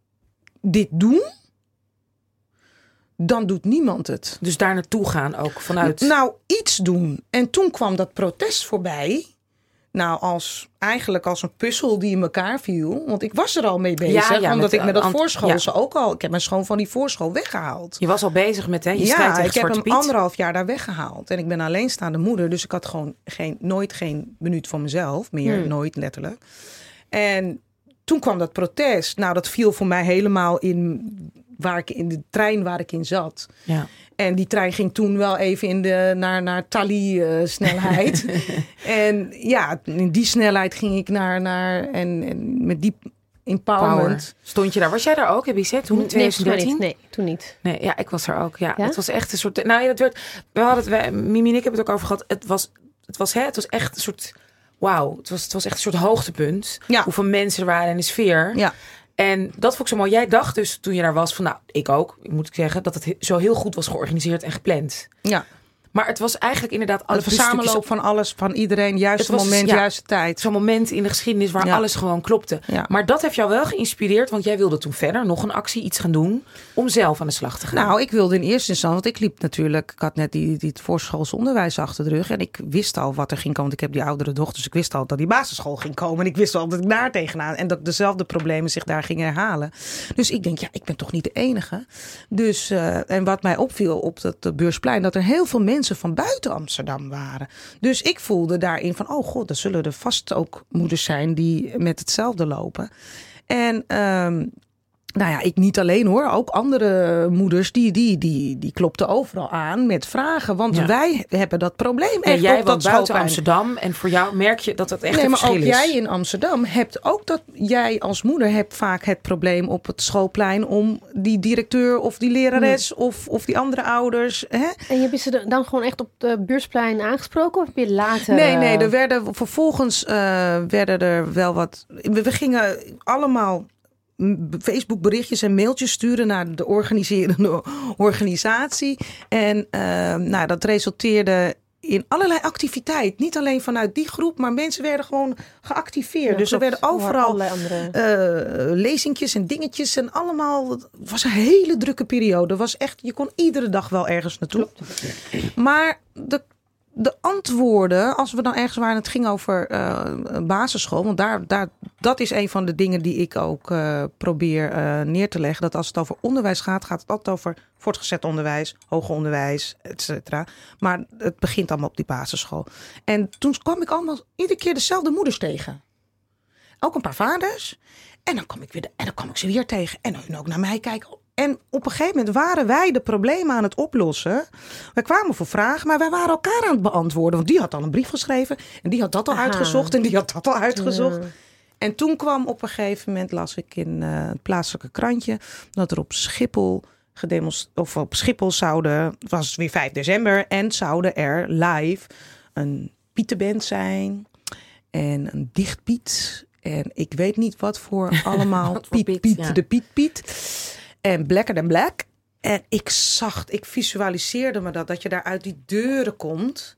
dit doe, dan doet niemand het. Dus daar naartoe gaan ook vanuit. Nou, iets doen. En toen kwam dat protest voorbij. Nou, als, eigenlijk als een puzzel die in elkaar viel. Want ik was er al mee bezig. Ja, ja, omdat met, ik met dat voorschoolse ja. ook al... Ik heb mijn schoon van die voorschool weggehaald. Je was al bezig met, hè? Je ja, ik heb hem Piet. anderhalf jaar daar weggehaald. En ik ben alleenstaande moeder. Dus ik had gewoon geen, nooit geen minuut voor mezelf. Meer, hmm. nooit letterlijk. En toen kwam dat protest. Nou, dat viel voor mij helemaal in waar ik in de trein waar ik in zat. Ja. En die trein ging toen wel even in de, naar, naar Tali-snelheid. en ja, in die snelheid ging ik naar, naar en, en met die empowerment. Power. Stond je daar? Was jij daar ook, heb je gezegd, toen in Nee, volgens mij 2013? niet. Nee, toen niet. Nee, ja, ik was er ook. Ja, Ja? het was echt een soort. Nou ja, dat werd. We hadden het. Wij, Mimi en ik hebben het ook over gehad. Het was. Het was, hè, het was echt een soort. Wauw, het was, het was echt een soort hoogtepunt. Ja. Hoeveel mensen er waren in de sfeer. Ja. En dat vond ik zo mooi. Jij dacht dus toen je daar was van, nou, ik ook, moet ik zeggen, dat het he- zo heel goed was georganiseerd en gepland. Ja, Maar het was eigenlijk inderdaad de alle verzamenloop van alles, van iedereen, juiste moment, ja. juiste tijd. Zo'n moment in de geschiedenis waar Ja. alles gewoon klopte. Ja. Maar dat heeft jou wel geïnspireerd, want jij wilde toen verder nog een actie, iets gaan doen om zelf aan de slag te gaan. Nou, ik wilde in eerste instantie, want ik liep natuurlijk, ik had net die, die het voorschools onderwijs achter de rug. En ik wist al wat er ging komen. Want ik heb die oudere dochter, dus ik wist al dat die basisschool ging komen. En ik wist al dat ik daar tegenaan. En dat dezelfde problemen zich daar gingen herhalen. Dus ik denk, ja, ik ben toch niet de enige. Dus, eh, en wat mij opviel op dat beursplein, dat er heel veel mensen van buiten Amsterdam waren. Dus ik voelde daarin van, oh god, er zullen er vast ook moeders zijn die met hetzelfde lopen. En ehm, nou ja, ik niet alleen hoor. Ook andere moeders die, die, die, die klopten overal aan met vragen. Want Ja. wij hebben dat probleem Ja, echt jij op woont dat buiten. Amsterdam en voor jou merk je dat dat echt Nee, een maar ook is. jij in Amsterdam hebt ook dat jij als moeder hebt vaak het probleem op het schoolplein om die directeur of die lerares of, of die andere ouders. Hè? En heb je ze dan gewoon echt op de buursplein aangesproken? Of heb je later... Nee, nee, eh, er werden vervolgens eh, werden er wel wat. We, we gingen allemaal Facebook berichtjes en mailtjes sturen naar de organiserende organisatie. En eh, nou, dat resulteerde in allerlei activiteit. Niet alleen vanuit die groep, maar mensen werden gewoon geactiveerd. ja, dus er werden overal andere... eh lezingjes en dingetjes en allemaal. Het was een hele drukke periode. Was echt, je kon iedere dag wel ergens naartoe. Maar de, de antwoorden, als we dan ergens waren, het ging over eh, basisschool. Want daar, daar, dat is een van de dingen die ik ook eh, probeer eh, neer te leggen. Dat als het over onderwijs gaat, gaat het altijd over voortgezet onderwijs, hoger onderwijs, et cetera. Maar het begint allemaal op die basisschool. En toen kwam ik allemaal iedere keer dezelfde moeders tegen. Ook een paar vaders. En dan kwam ik weer en dan kwam ik ze weer tegen. En hun ook naar mij kijken. En op een gegeven moment waren wij de problemen aan het oplossen. Wij kwamen voor vragen, maar wij waren elkaar aan het beantwoorden. Want die had al een brief geschreven. En die had dat al Aha. uitgezocht. En die had dat al uitgezocht. Ja. En toen kwam op een gegeven moment, las ik in eh, het plaatselijke krantje, dat er op Schiphol gedemonstreerd, of op Schiphol zouden, het was weer 5 december, en zouden er live een Pieterband zijn en een dichtpiet. En ik weet niet wat voor allemaal. Wat voor Piet, Piet, Piet, ja. de Piet, Piet. En Blacker than Black. En ik zag, ik visualiseerde me dat, dat je daar uit die deuren komt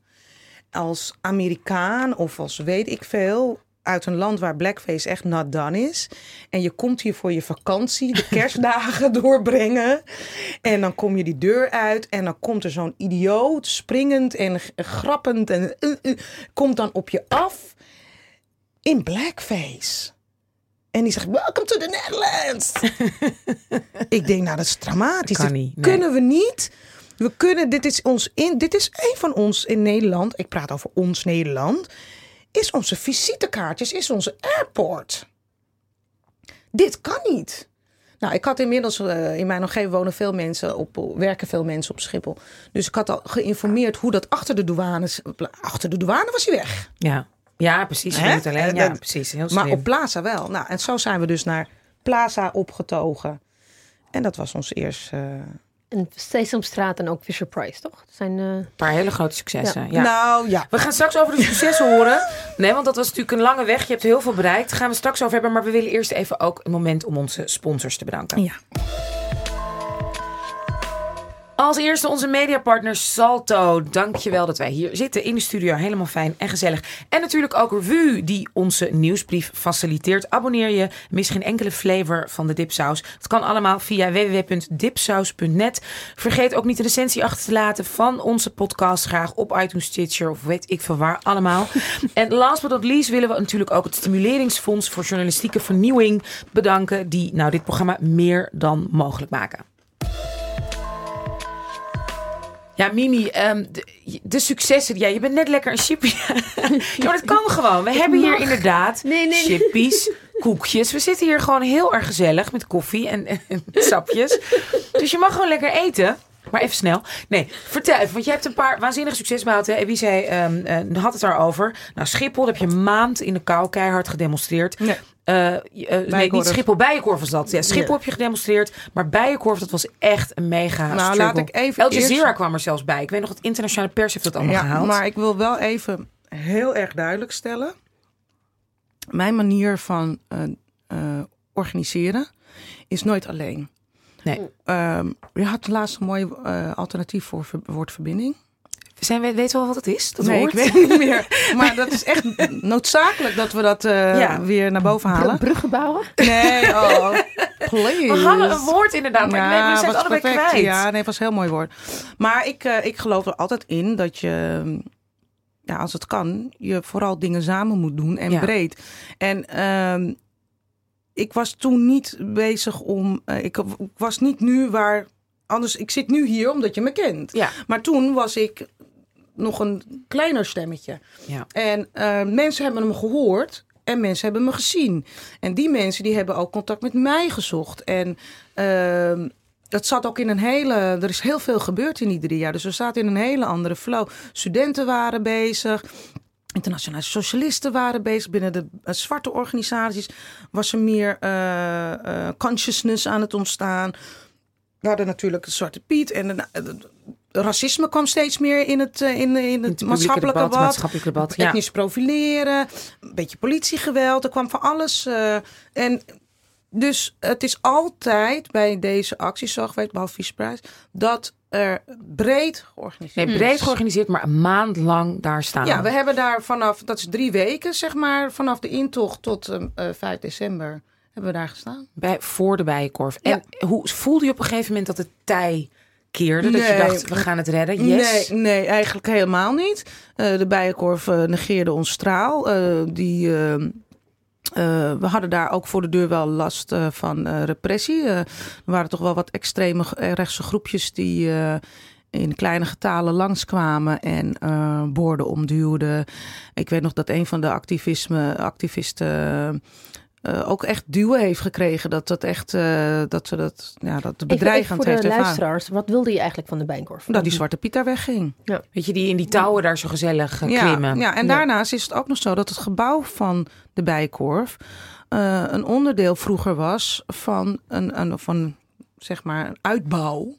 als Amerikaan of als weet ik veel uit een land waar blackface echt not done is. En je komt hier voor je vakantie, de kerstdagen doorbrengen. En dan kom je die deur uit en dan komt er zo'n idioot springend en grappend en uh, uh, komt dan op je af in blackface. En die zegt, welcome to the Netherlands. ik denk, nou dat is dramatisch. Dat niet, nee. kunnen we niet. We kunnen, dit is ons in, dit is een van ons in Nederland. Ik praat over ons Nederland. Is onze visitekaartjes, is onze airport. Dit kan niet. Nou, ik had inmiddels eh, in mijn omgeving wonen veel mensen op, werken veel mensen op Schiphol. Dus ik had al geïnformeerd hoe dat achter de douane, achter de douane was hij weg. Ja, ja precies. Niet alleen. En Ja, precies. Heel Maar op Plaza wel. Nou, en zo zijn we dus naar Plaza opgetogen. En dat was ons eerste. eh, En Sesamstraat en ook Fisher Price, toch? Dat zijn... eh, Een paar hele grote successen. Ja. Nou ja. We gaan straks over de successen horen. Nee, want dat was natuurlijk een lange weg. Je hebt heel veel bereikt. Daar gaan we straks over hebben. Maar we willen eerst even ook een moment om onze sponsors te bedanken. Ja. Als eerste onze mediapartner Salto. Dankjewel dat wij hier zitten in de studio. Helemaal fijn en gezellig. En natuurlijk ook Revue die onze nieuwsbrief faciliteert. Abonneer je, mis geen enkele flavor van de dipsaus. Het kan allemaal via www.dipsaus.net. Vergeet ook niet de recensie achter te laten van onze podcast. Graag op iTunes, Stitcher of weet ik veel waar allemaal. en last but not least willen we natuurlijk ook het Stimuleringsfonds voor Journalistieke Vernieuwing bedanken. Die nou dit programma meer dan mogelijk maken. Ja, Mimi, ehm, de, de successen. Ja, je bent net lekker een chippy. ja, maar dat kan gewoon. We hebben hier inderdaad Nee, nee, nee. chippies koekjes. We zitten hier gewoon heel erg gezellig met koffie en, en sapjes. Dus je mag gewoon lekker eten. Maar even snel. Nee, vertel even. Want je hebt een paar waanzinnige succesbouten. En wie zei, ehm, eh, had het daarover. Nou, Schiphol, heb je een maand in de kou keihard gedemonstreerd. Nee. Eh, nee, niet. Schiphol, Bijenkorf was dat. Ja, Schiphol heb je gedemonstreerd. Maar Bijenkorf, dat was echt een mega Nou, struggle. laat ik even Al Jazeera eerst- kwam er zelfs bij. Ik weet nog, het internationale pers heeft dat allemaal Ja, gehaald. maar ik wil wel even heel erg duidelijk stellen. Mijn manier van eh, organiseren is nooit alleen. Nee. Ehm, je had laatst een mooi alternatief voor ver- woordverbinding. Zijn we, weten we wel wat het is? Dat nee, woord? ik weet het niet meer. Maar dat is echt noodzakelijk dat we dat eh, Ja. weer naar boven Br- halen. bruggen bouwen? Nee, oh, please. We hadden een woord inderdaad, maar ik weet, we zijn het allebei perfect. kwijt. Ja, nee, het was een heel mooi woord. Maar ik, eh, ik geloof er altijd in dat je, ja, als het kan, je vooral dingen samen moet doen en Ja. breed. En ehm, ik was toen niet bezig om, eh, ik, ik was niet nu waar, anders, ik zit nu hier omdat je me kent. Ja. Maar toen was ik nog een kleiner stemmetje. Ja. En eh, mensen hebben hem gehoord en mensen hebben me gezien. En die mensen die hebben ook contact met mij gezocht. En ehm, dat zat ook in een hele. Er is heel veel gebeurd in die drie jaar. Dus we zaten in een hele andere flow. Studenten waren bezig. Internationale socialisten waren bezig. Binnen de eh, zwarte organisaties was er meer eh, consciousness aan het ontstaan. We hadden natuurlijk de Zwarte Piet. En de- racisme kwam steeds meer in het, eh, in, in het Het maatschappelijk debat, debat. maatschappelijk debat, ja. Etnisch profileren, een beetje politiegeweld. Er kwam van alles. eh, en dus het is altijd bij deze acties zo geweest, behalve viceprijs, dat er breed georganiseerd Nee, breed georganiseerd, maar een maand lang daar staan. Ja, we hebben daar vanaf, dat is drie weken zeg maar, vanaf de intocht tot eh, eh, 5 december hebben we daar gestaan. Bij, voor de Bijenkorf. En hoe voelde je op een gegeven moment dat het tij keerde? Dat je dacht, we gaan het redden? Yes. Nee, nee, eigenlijk helemaal niet. Eh, de Bijenkorf eh, negeerde ons straal. Eh, die, we hadden daar ook voor de deur wel last van eh, repressie. Er waren toch wel wat extreme rechtse groepjes die in kleine getalen langskwamen en borden omduwden. Ik weet nog dat een van de activisme, activisten eh, ook echt duwen heeft gekregen. Dat, dat, echt, eh, dat ze dat, ja, dat bedreigend voor de heeft luisteraars. Wat wilde je eigenlijk van de Bijenkorf? Dat die Zwarte Piet daar wegging. Weet je, die in die touwen daar zo gezellig eh, Ja, klimmen. ja, en Ja. daarnaast is het ook nog zo dat het gebouw van de Bijenkorf eh, een onderdeel vroeger was van een, een, van, zeg maar, een uitbouw.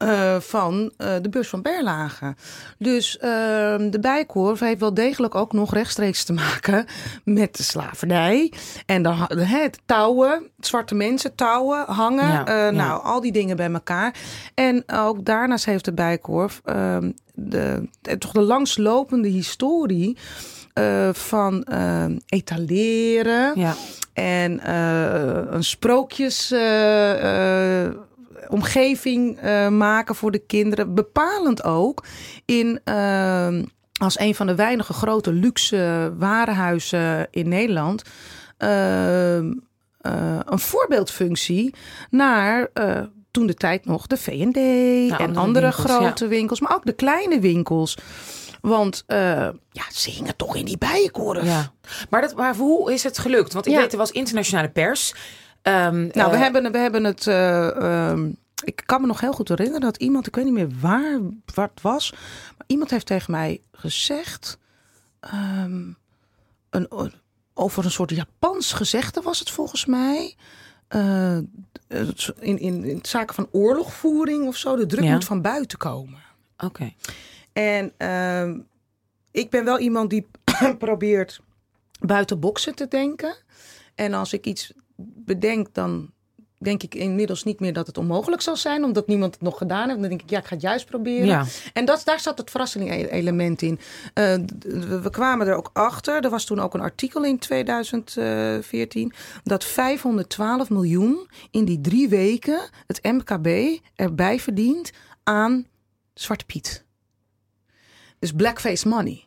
Eh, van eh, de bus van Berlage. Dus ehm, de Bijenkorf heeft wel degelijk ook nog rechtstreeks te maken met de slavernij. En dan het touwen, zwarte mensen touwen, hangen. Ja, eh, ja. Nou, al die dingen bij elkaar. En ook daarnaast heeft de Bijenkorf ehm, de, toch de langslopende historie van ehm, etaleren Ja. en een sprookjes. Omgeving eh, maken voor de kinderen. Bepalend ook in ehm, als een van de weinige grote luxe warenhuizen in Nederland. ehm, eh, een voorbeeldfunctie naar eh, toen de tijd nog de V&D en andere andere, winkels, grote winkels, maar ook de kleine winkels. Want eh, ja, ze hingen toch in die bijenkorf. ja. Maar, dat, maar hoe is het gelukt? Want ik Ja. weet, er was internationale pers. Ehm, Nou, we, hebben, we hebben het. Ik kan me nog heel goed herinneren dat iemand, ik weet niet meer waar, waar het was, maar iemand heeft tegen mij gezegd. ehm, een, over een soort Japans gezegde was het volgens mij. Eh, het- in, in, in zaken van oorlogvoering of zo. De druk Ja. moet van buiten komen. Oké. En ehm, ik ben wel iemand die probeert buiten boksen te denken. En als ik iets bedenk, dan denk ik inmiddels niet meer dat het onmogelijk zal zijn, omdat niemand het nog gedaan heeft. Dan denk ik, ja, ik ga het juist proberen. Ja. En dat, daar zat het verrassing-element in. Eh, we kwamen er ook achter. Er was toen ook een artikel in 2014 dat 512 miljoen in die drie weken het MKB erbij verdient aan Zwarte Piet. Dus blackface money.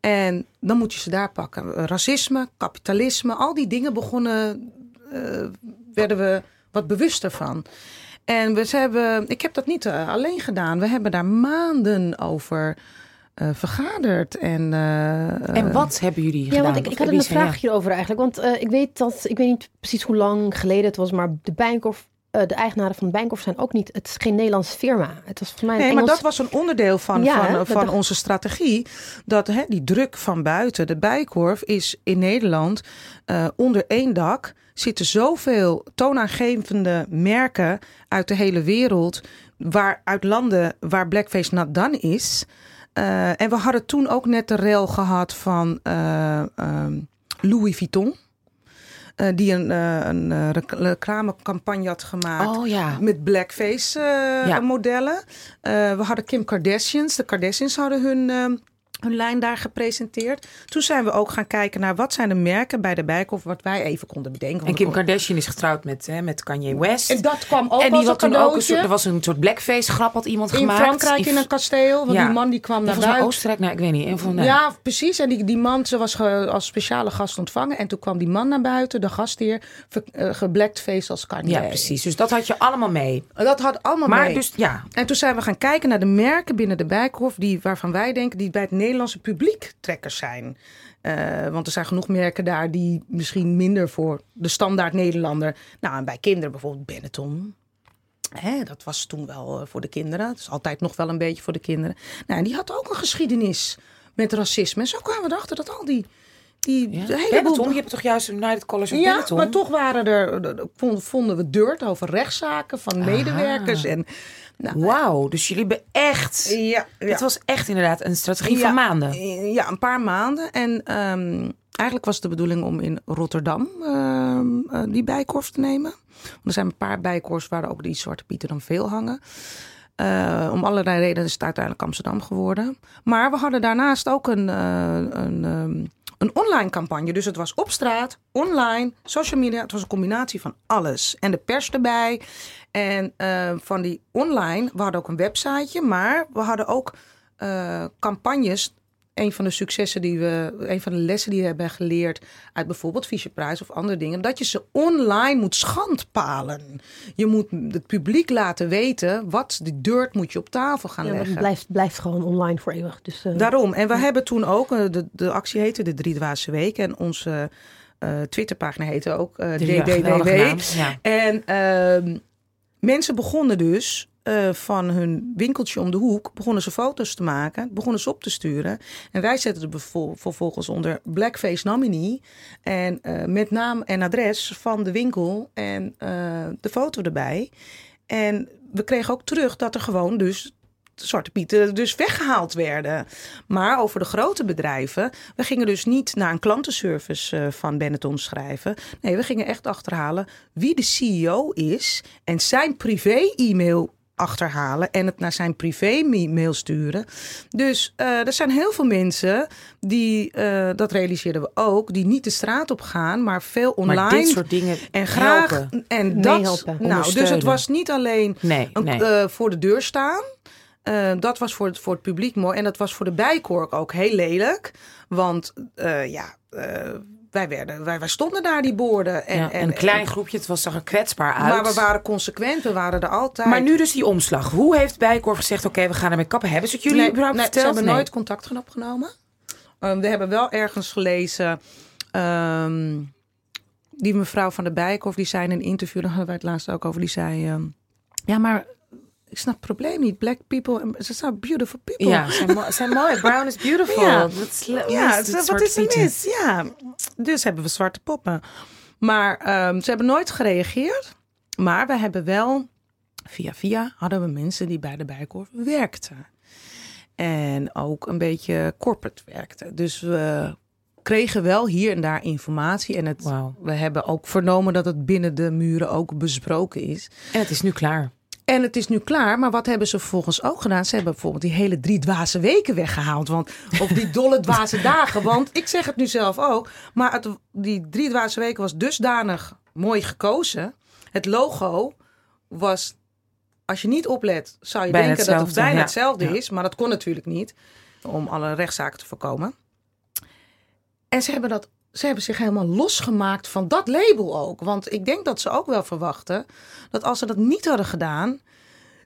En dan moet je ze daar pakken. Racisme, kapitalisme, al die dingen begonnen, eh, werden we wat bewuster van. En we hebben, ik heb dat niet eh, alleen gedaan. We hebben daar maanden over eh, vergaderd. En, eh, En wat hebben jullie gedaan? Ja, want ik, ik had een zijn- ja. vraagje over eigenlijk. Want eh, ik weet dat, ik weet niet precies hoe lang geleden het was, maar de Bijenkorf, eh, de eigenaren van de Bijenkorf zijn ook niet, het is geen Nederlands firma. Het was voor mij een Nee, maar Engels- dat was een onderdeel van, Ja, van, hè, van dacht- onze strategie. Dat hè, die druk van buiten, de bijkorf, is in Nederland eh, onder één dak. Zitten zoveel toonaangevende merken uit de hele wereld. Waar, uit landen waar blackface not done is. Eh, en we hadden toen ook net de rel gehad van eh, ehm, Louis Vuitton. Eh, die een, een rec- reclamecampagne had gemaakt. Oh ja. Met blackface Ja. modellen. We hadden Kim Kardashians. De Kardashians hadden hun, eh, hun lijn daar gepresenteerd. Toen zijn we ook gaan kijken naar wat zijn de merken bij de Bijkorf. Wat wij even konden bedenken. En Kim Kardashian is getrouwd met, hè, met Kanye West. En dat kwam ook en als die een had toen ook een soort, er was een soort blackface grap had iemand in gemaakt. Frankrijk in een kasteel. Want Ja. die man die kwam naar buiten. Oostenrijk, nou ik weet niet. Van, nee. Ja, precies. En die, die man, ze was ge- als speciale gast ontvangen. En toen kwam die man naar buiten, de gastheer, ver- eh, geblackface als Kanye. ja, precies. Dus dat had je allemaal mee. Dat had allemaal Maar mee. dus, ja. En toen zijn we gaan kijken naar de merken binnen de Bijkhof... Die, waarvan wij denken die bij het Nederlandse publiek trekkers zijn. Eh, want er zijn genoeg merken daar die misschien minder voor de standaard Nederlander... Nou, en bij kinderen bijvoorbeeld Benetton. Hè, dat was toen wel eh, voor de kinderen. Het is altijd nog wel een beetje voor de kinderen. Nou, en die had ook een geschiedenis met racisme. En zo kwamen we erachter dat al die... die ja. Benetton, je hebt toch juist United Colors of ja, Benetton? maar toch waren er, vonden we dirt over rechtszaken van medewerkers. En, nou, Wauw, dus jullie hebben echt... ja, ja. Het was echt inderdaad een strategie Ja. van maanden. Ja, een paar maanden. En ehm, eigenlijk was het de bedoeling om in Rotterdam ehm, eh, die bijkorf te nemen. Want er zijn een paar bijkorfs waar ook die Zwarte Pieten dan veel hangen. Eh, om allerlei redenen is het uiteindelijk Amsterdam geworden. Maar we hadden daarnaast ook een, eh, een, ehm, een online campagne. Dus het was op straat, online, social media. Het was een combinatie van alles. En de pers erbij. En eh, van die online, we hadden ook een websiteje. Maar we hadden ook eh, campagnes. Een van de successen die we, een van de lessen die we hebben geleerd uit bijvoorbeeld Fisher Price of andere dingen, dat je ze online moet schandpalen. Je moet het publiek laten weten wat de dirt moet je op tafel gaan Ja, leggen. het blijft, blijft gewoon online voor eeuwig. Dus, eh, Daarom. En we hebben toen ook, eh, de, de actie heette de Drie Dwaze Week. En onze eh, Twitterpagina heette ook naam. DDWW. Ja. En ehm, mensen begonnen dus eh, van hun winkeltje om de hoek, begonnen ze foto's te maken, begonnen ze op te sturen. En wij zetten bevo- vervolgens onder Blackface Nominee. En eh, met naam en adres van de winkel en eh, de foto erbij. En we kregen ook terug dat er gewoon dus Zwarte Pieten dus weggehaald werden. Maar over de grote bedrijven, we gingen dus niet naar een klantenservice van Benetton schrijven. Nee, we gingen echt achterhalen wie de CEO is en zijn privé-e-mail achterhalen en het naar zijn privé-mail sturen. Dus eh, er zijn heel veel mensen die, eh, dat realiseerden we ook, die niet de straat op gaan, maar veel online. Maar dit soort dingen en graag helpen. en dat Meehelpen. nou dus het was niet alleen Nee, een, nee. eh, voor de deur staan. Eh, dat was voor het, voor het publiek mooi. En dat was voor de bijkork ook heel lelijk. Want eh, ja, eh, wij, werden, wij, wij stonden daar die borden. En, ja, en, een klein groepje, het was, zag er kwetsbaar uit. Maar we waren consequent, we waren er altijd. Maar nu dus die omslag. Hoe heeft Bijkorf gezegd, oké, we gaan ermee kappen? Hebben ze het jullie nee, überhaupt nee, ze verteld? hebben Nee. nooit contact opgenomen. Um, we hebben wel ergens gelezen. ehm, die mevrouw van de Bijkorf, die zei in een interview, daar hadden wij het laatst ook over, die zei: ehm, Ja, maar ik snap het probleem niet. Black people, ze zijn beautiful people. Ja, zijn, mo- zijn mooi. Brown is beautiful. Ja. Dat is le- Ja, wat is er mis? Ja, dus hebben we zwarte poppen. Maar ehm, ze hebben nooit gereageerd. Maar we hebben wel, via via, hadden we mensen die bij de Bijkorf werkten. En ook een beetje corporate werkten. Dus we kregen wel hier en daar informatie. En het, we hebben ook vernomen dat het binnen de muren ook besproken is. En het is nu klaar. En het is nu klaar, maar wat hebben ze vervolgens ook gedaan? Ze hebben bijvoorbeeld die hele drie dwaze weken weggehaald. Want, of die dolle dwaze dagen. Want ik zeg het nu zelf ook. Maar het, die drie dwaze weken was dusdanig mooi gekozen. Het logo was, als je niet oplet, zou je Bijna denken dat het bijna ja. hetzelfde Ja. is. Maar dat kon natuurlijk niet. Om alle rechtszaken te voorkomen. En ze hebben, dat, ze hebben zich helemaal losgemaakt van dat label ook. Want ik denk dat ze ook wel verwachten dat als ze dat niet hadden gedaan,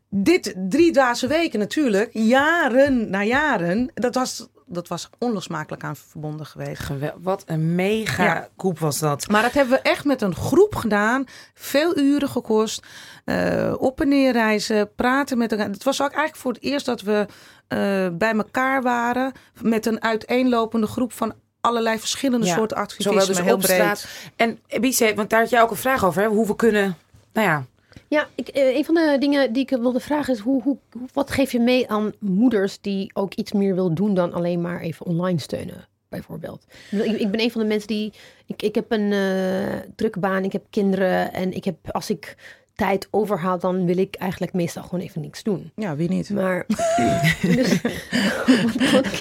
dit drie dagen weken natuurlijk, jaren na jaren, dat was, dat was onlosmakelijk aan verbonden geweest. Gewel- wat een mega Ja. koep was dat. Maar dat hebben we echt met een groep gedaan. Veel uren gekost. eh, op en neer reizen. Praten met elkaar. Het was ook eigenlijk voor het eerst dat we eh, bij elkaar waren. Met een uiteenlopende groep van allerlei verschillende Ja, soorten Zowel activisme. dus heel op breed. straat. En Bice, want daar had jij ook een vraag over. Hè? Hoe we kunnen, nou ja, Ja, ik, eh, een van de dingen die ik wilde vragen is: hoe, hoe, wat geef je mee aan moeders die ook iets meer wil doen dan alleen maar even online steunen, bijvoorbeeld? Ik, ben een van de mensen die. Ik, ik heb een eh, drukke baan, ik heb kinderen en ik heb, als ik tijd overhaal, dan wil ik eigenlijk meestal gewoon even niks doen. Ja, wie niet? Maar. dus, wat, wat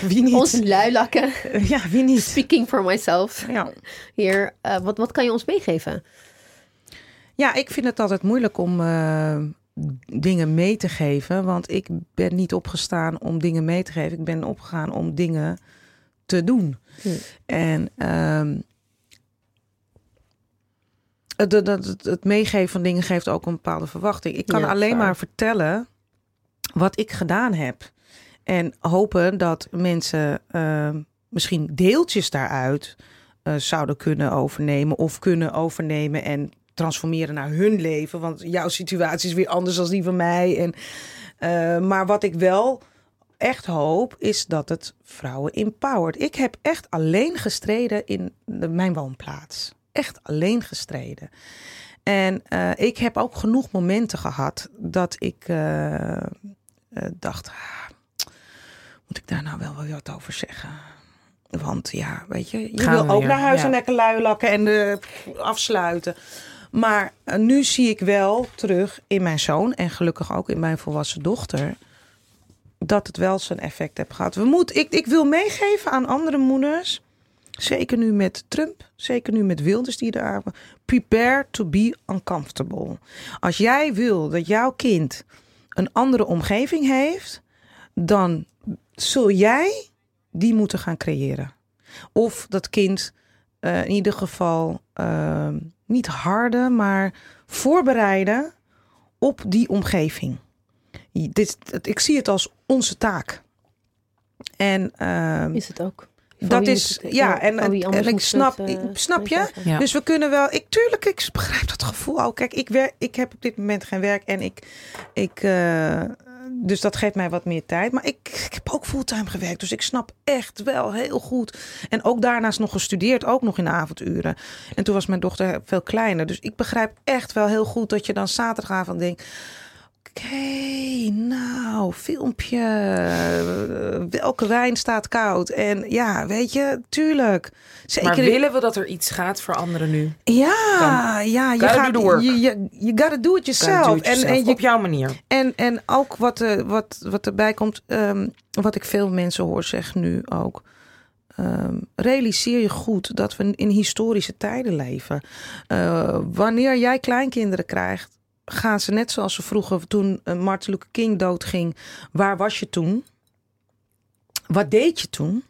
Wie niet? ons luilakken, Ja, wie niet? speaking for myself Ja. hier, eh, wat, wat kan je ons meegeven? Ja, ik vind het altijd moeilijk om eh, dingen mee te geven. Want ik ben niet opgestaan om dingen mee te geven. Ik ben opgegaan om dingen te doen. Hm. En ehm, het, het, het, meegeven van dingen geeft ook een bepaalde verwachting. Ik kan Ja, alleen waar. maar vertellen wat ik gedaan heb. En hopen dat mensen ehm, misschien deeltjes daaruit eh, zouden kunnen overnemen. Of kunnen overnemen en transformeren naar hun leven. Want jouw situatie is weer anders dan die van mij. En, eh, maar wat ik wel echt hoop, is dat het vrouwen empowert. Ik heb echt alleen gestreden in de, mijn woonplaats. Echt alleen gestreden. En eh, ik heb ook genoeg momenten gehad dat ik eh, eh, dacht, ah, moet ik daar nou wel wat over zeggen? Want ja, weet je, je Gaan wil we ook naar huis ja. en lekker lui lakken en eh, afsluiten. Maar nu zie ik wel terug in mijn zoon en gelukkig ook in mijn volwassen dochter dat het wel zijn effect heeft gehad. We moeten, ik, ik wil meegeven aan andere moeders, zeker nu met Trump, zeker nu met Wilders die daar. Prepare to be uncomfortable. Als jij wil dat jouw kind een andere omgeving heeft, dan zul jij die moeten gaan creëren. Of dat kind eh, in ieder geval eh, niet harden, maar voorbereiden op die omgeving. Dit, ik zie het als onze taak. En ehm, Is het ook? Dat is, het- ja, en, en, ik snap, het, eh, snap je? Ja. Dus we kunnen wel, ik, tuurlijk, ik begrijp dat gevoel ook. Kijk, ik, werk, ik heb op dit moment geen werk en ik, ik eh, dus dat geeft mij wat meer tijd. Maar ik, ik heb ook fulltime gewerkt, dus ik snap echt wel heel goed. En ook daarnaast nog gestudeerd, ook nog in de avonduren. En toen was mijn dochter veel kleiner, dus ik begrijp echt wel heel goed dat je dan zaterdagavond denkt. Oké, nou, filmpje. Welke wijn staat koud? En ja, weet je, tuurlijk. Zeker maar willen we dat er iets gaat veranderen nu? ja, ja, je gaat, do the work. je, je, you gotta do it yourself. do it En, yourself, en, je, op jouw manier. en, en ook wat, eh, wat, wat erbij komt, ehm, wat ik veel mensen hoor zeggen nu ook. ehm, realiseer je goed dat we in historische tijden leven. Eh, wanneer jij kleinkinderen krijgt, gaan ze net zoals ze vroeger toen eh, Martin Luther King doodging. Waar was je toen? Wat deed je toen?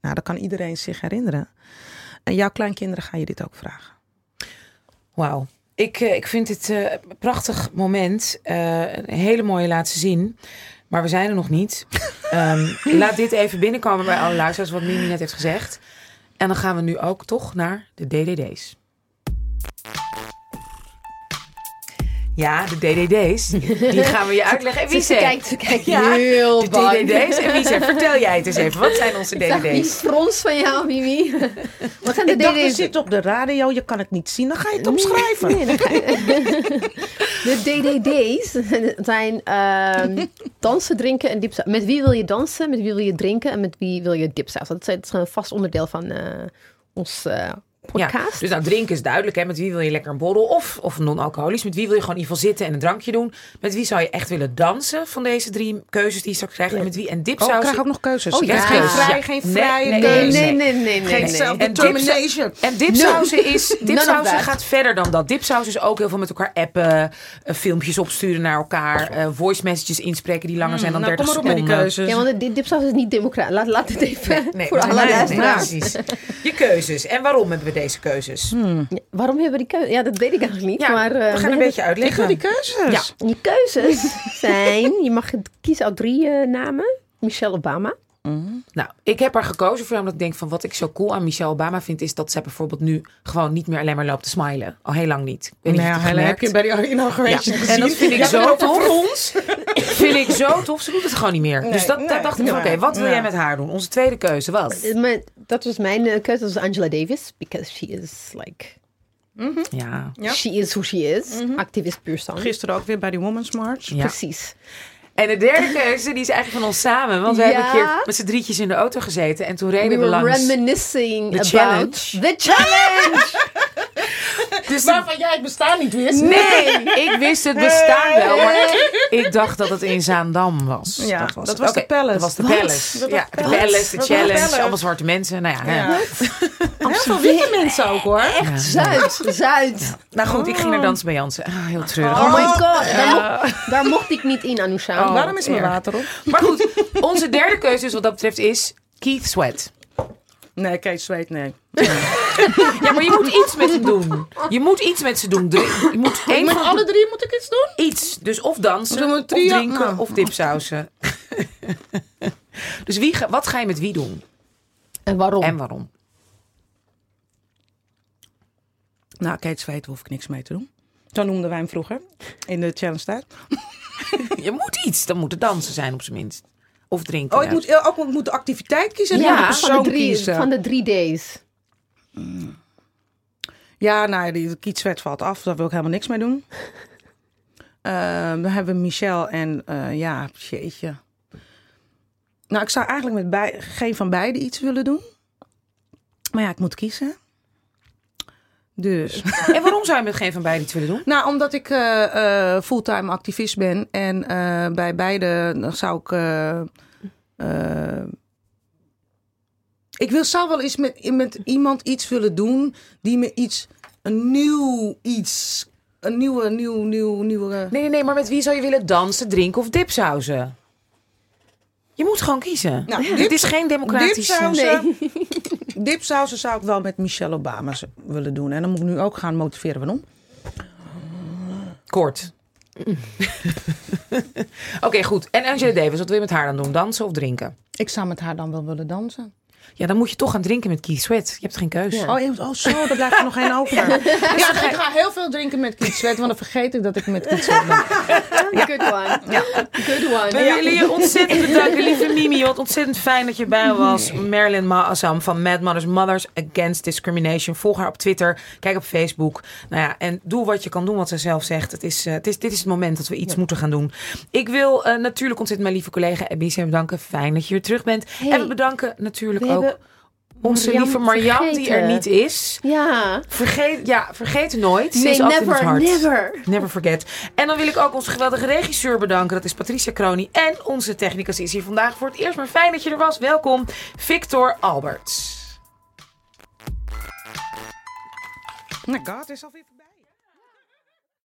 Nou, dat kan iedereen zich herinneren. En jouw kleinkinderen gaan je dit ook vragen. Wauw. Ik, eh, ik vind dit eh, een prachtig moment. Een hele mooie laatste zin. Maar we zijn er nog niet. Ehm, laat dit even binnenkomen bij alle luisteraars, wat Mimi net heeft gezegd. En dan gaan we nu ook toch naar de DDD's. Ja, de DDD's. Die gaan we je uitleggen. En wie Ze kijkt, ze kijkt Ja, heel de bang. DDD's. En wie zegt, vertel jij het eens even. Wat zijn onze Ik zag die DDD's? frons van jou, Mimi. Wat zijn de Ik dacht, je DDD's? zit op de radio, je kan het niet zien, dan ga je het omschrijven. Nee, dan ga je- De DDD's zijn ehm, dansen, drinken en dipsaus. Met wie wil je dansen, met wie wil je drinken en met wie wil je dipsaus? Dat is, een vast onderdeel van eh, ons Ja, podcast. dus nou, drinken is duidelijk. Hè? Met wie wil je lekker een borrel of, of non-alcoholisch? Met wie wil je gewoon in ieder geval zitten en een drankje doen? Met wie zou je echt willen dansen van deze drie keuzes die je straks krijgt? En met wie? En Oh, dipsaus. ik krijg ook nog keuzes. Oh, ja. geen vrij, geen vrije nee, nee, keuze. nee, nee, nee, nee. Geen nee. self-determination. En dipsausen is None of dipsausen gaat verder dan dat. Dipsausen is ook heel veel met elkaar appen, eh, filmpjes opsturen naar elkaar, eh, voice messages inspreken die langer zijn dan Nou, 30 kom maar op met die seconden. keuzes. Ja, want de dipsaus is niet democratisch. Laat, laat het even Nee, voor nee, alle nee, luisteraars. precies. Je keuzes. En waarom hebben we deze keuzes? Hmm. Waarom hebben we die keuze? Ja, dat weet ik eigenlijk niet. Ja, maar, eh, we gaan een hebben- beetje uitleggen. die keuzes. Ja. Die keuzes zijn... Je mag kiezen uit drie eh, namen. Michelle Obama. Nou, ik heb haar gekozen voor omdat ik denk van wat ik zo cool aan Michelle Obama vind is dat zij bijvoorbeeld nu gewoon niet meer alleen maar loopt te smilen. Al heel lang niet. Ik weet niet Nou, heb je bij die inauguration Ja, gezien. en dat vind ik Ja, zo tof. voor ons. Vind ik zo tof. Ze doet het gewoon niet meer. Nee, dus dat, nee, dacht ik van oké, wat wil nee. jij met haar doen? Onze tweede keuze was. Eh, maar Dat was mijn eh, keuze. Dat was Angela Davis. Because she is like... Ja. Ja. She is who she is. Activist puur stand. Gisteren ook weer bij die Women's March. ja. Precies. En de derde keuze, die is eigenlijk van ons samen. Want we Ja. hebben een keer met z'n drietjes in de auto gezeten. En toen reden We langs. reminiscing The about challenge. the challenge. Dus de- Waarvan jij het bestaan niet wist. Nee, ik wist het bestaan wel. Maar ik dacht dat het in Zaandam was. Ja, dat was de Palace. Dat was de? Palace. Dat ja, was de Palace. Palace, de de challenge. Palace. Allemaal zwarte mensen. Nou ja. Ja. Heel veel witte mensen ook hoor. Echt Zuid. Zuid. Nou goed, ik ging naar dansen bij Jansen. Ah, heel treurig. Oh my god. Daar, mocht, daar mocht ik niet in, Anusha. Oh. Waarom is mijn water op? Maar goed, onze derde keuze dus wat dat betreft is Keith Sweat. Nee, Kees Zweet, nee. Ja, maar je moet iets met ze doen. Je moet iets met ze doen. Je moet één Met van alle drie moet ik iets doen? iets. Dus of dansen, of drinken, Nou. of dipsausen. dus wie ga- wat ga je met wie doen? En waarom? En waarom? Nou, Kate Zweet hoef ik niks mee te doen. Zo noemden wij hem vroeger. In de challenge tijd. Je moet iets. Dan moet het dansen zijn op zijn minst. Of drinken. Oh, ik moet ook ik moet de activiteit kiezen en ja, de van persoon de, drie, kiezen. van de drie days. Ja, nou, die Kiet Zwet valt af. Daar wil ik helemaal niks mee doen. Ehm, dan hebben we Michel en eh, ja, jeetje. Nou, ik zou eigenlijk met bij, geen van beiden iets willen doen. Maar ja, ik moet kiezen. Dus. En waarom zou je met geen van beiden iets willen doen? Nou, omdat ik eh, eh, fulltime activist ben. En eh, bij beide zou ik. ik wil, zou wel eens met, met iemand iets willen doen die me iets. Een nieuw iets. Een nieuwe, nieuw, nieuw, nieuwe. Nee, nee, nee, maar met wie zou je willen dansen, drinken of dipsausen? Je moet gewoon kiezen. Nou, Dit is geen democratisch... Dipsausen. Dipsausen zou ik wel met Michelle Obama willen doen. En dan moet ik nu ook gaan motiveren waarom. Kort. Oké, goed. En Angela Davis, wat wil je met haar dan doen? Dansen of drinken? Ik zou met haar dan wel willen dansen. Ja, dan moet je toch gaan drinken met Keith Sweat. Je hebt geen keuze. Ja. Oh, je- oh zo, daar blijft er nog geen over. Ja, ik ga heel veel drinken met Kiet Sweat, want dan vergeet ik dat ik met Kiet Sweat ben. Good one. Good one. We willen je ontzettend bedanken, lieve Mimi. Wat ontzettend fijn dat je bij was. Marilyn Maasam van Mad Mothers Mothers Against Discrimination. Volg haar op Twitter. Kijk op Facebook. Nou ja, en doe wat je kan doen, wat ze zelf zegt. Het is, eh, het is, dit is het moment dat we iets moeten gaan doen. Ik wil eh, natuurlijk ontzettend mijn lieve collega Abby bedanken. Fijn dat je weer terug bent. Hey, en we bedanken natuurlijk we ook onze lieve Marjan, die er niet is. Ja. Vergeet, ja, vergeet nooit. Ze Nee, is altijd in het never, hart. never. Never forget. En dan wil ik ook onze geweldige regisseur bedanken. Dat is Patricia Kroni. En onze technicus is hier vandaag voor het eerst. Maar fijn dat je er was. Welkom, Victor Alberts. My god, is alweer...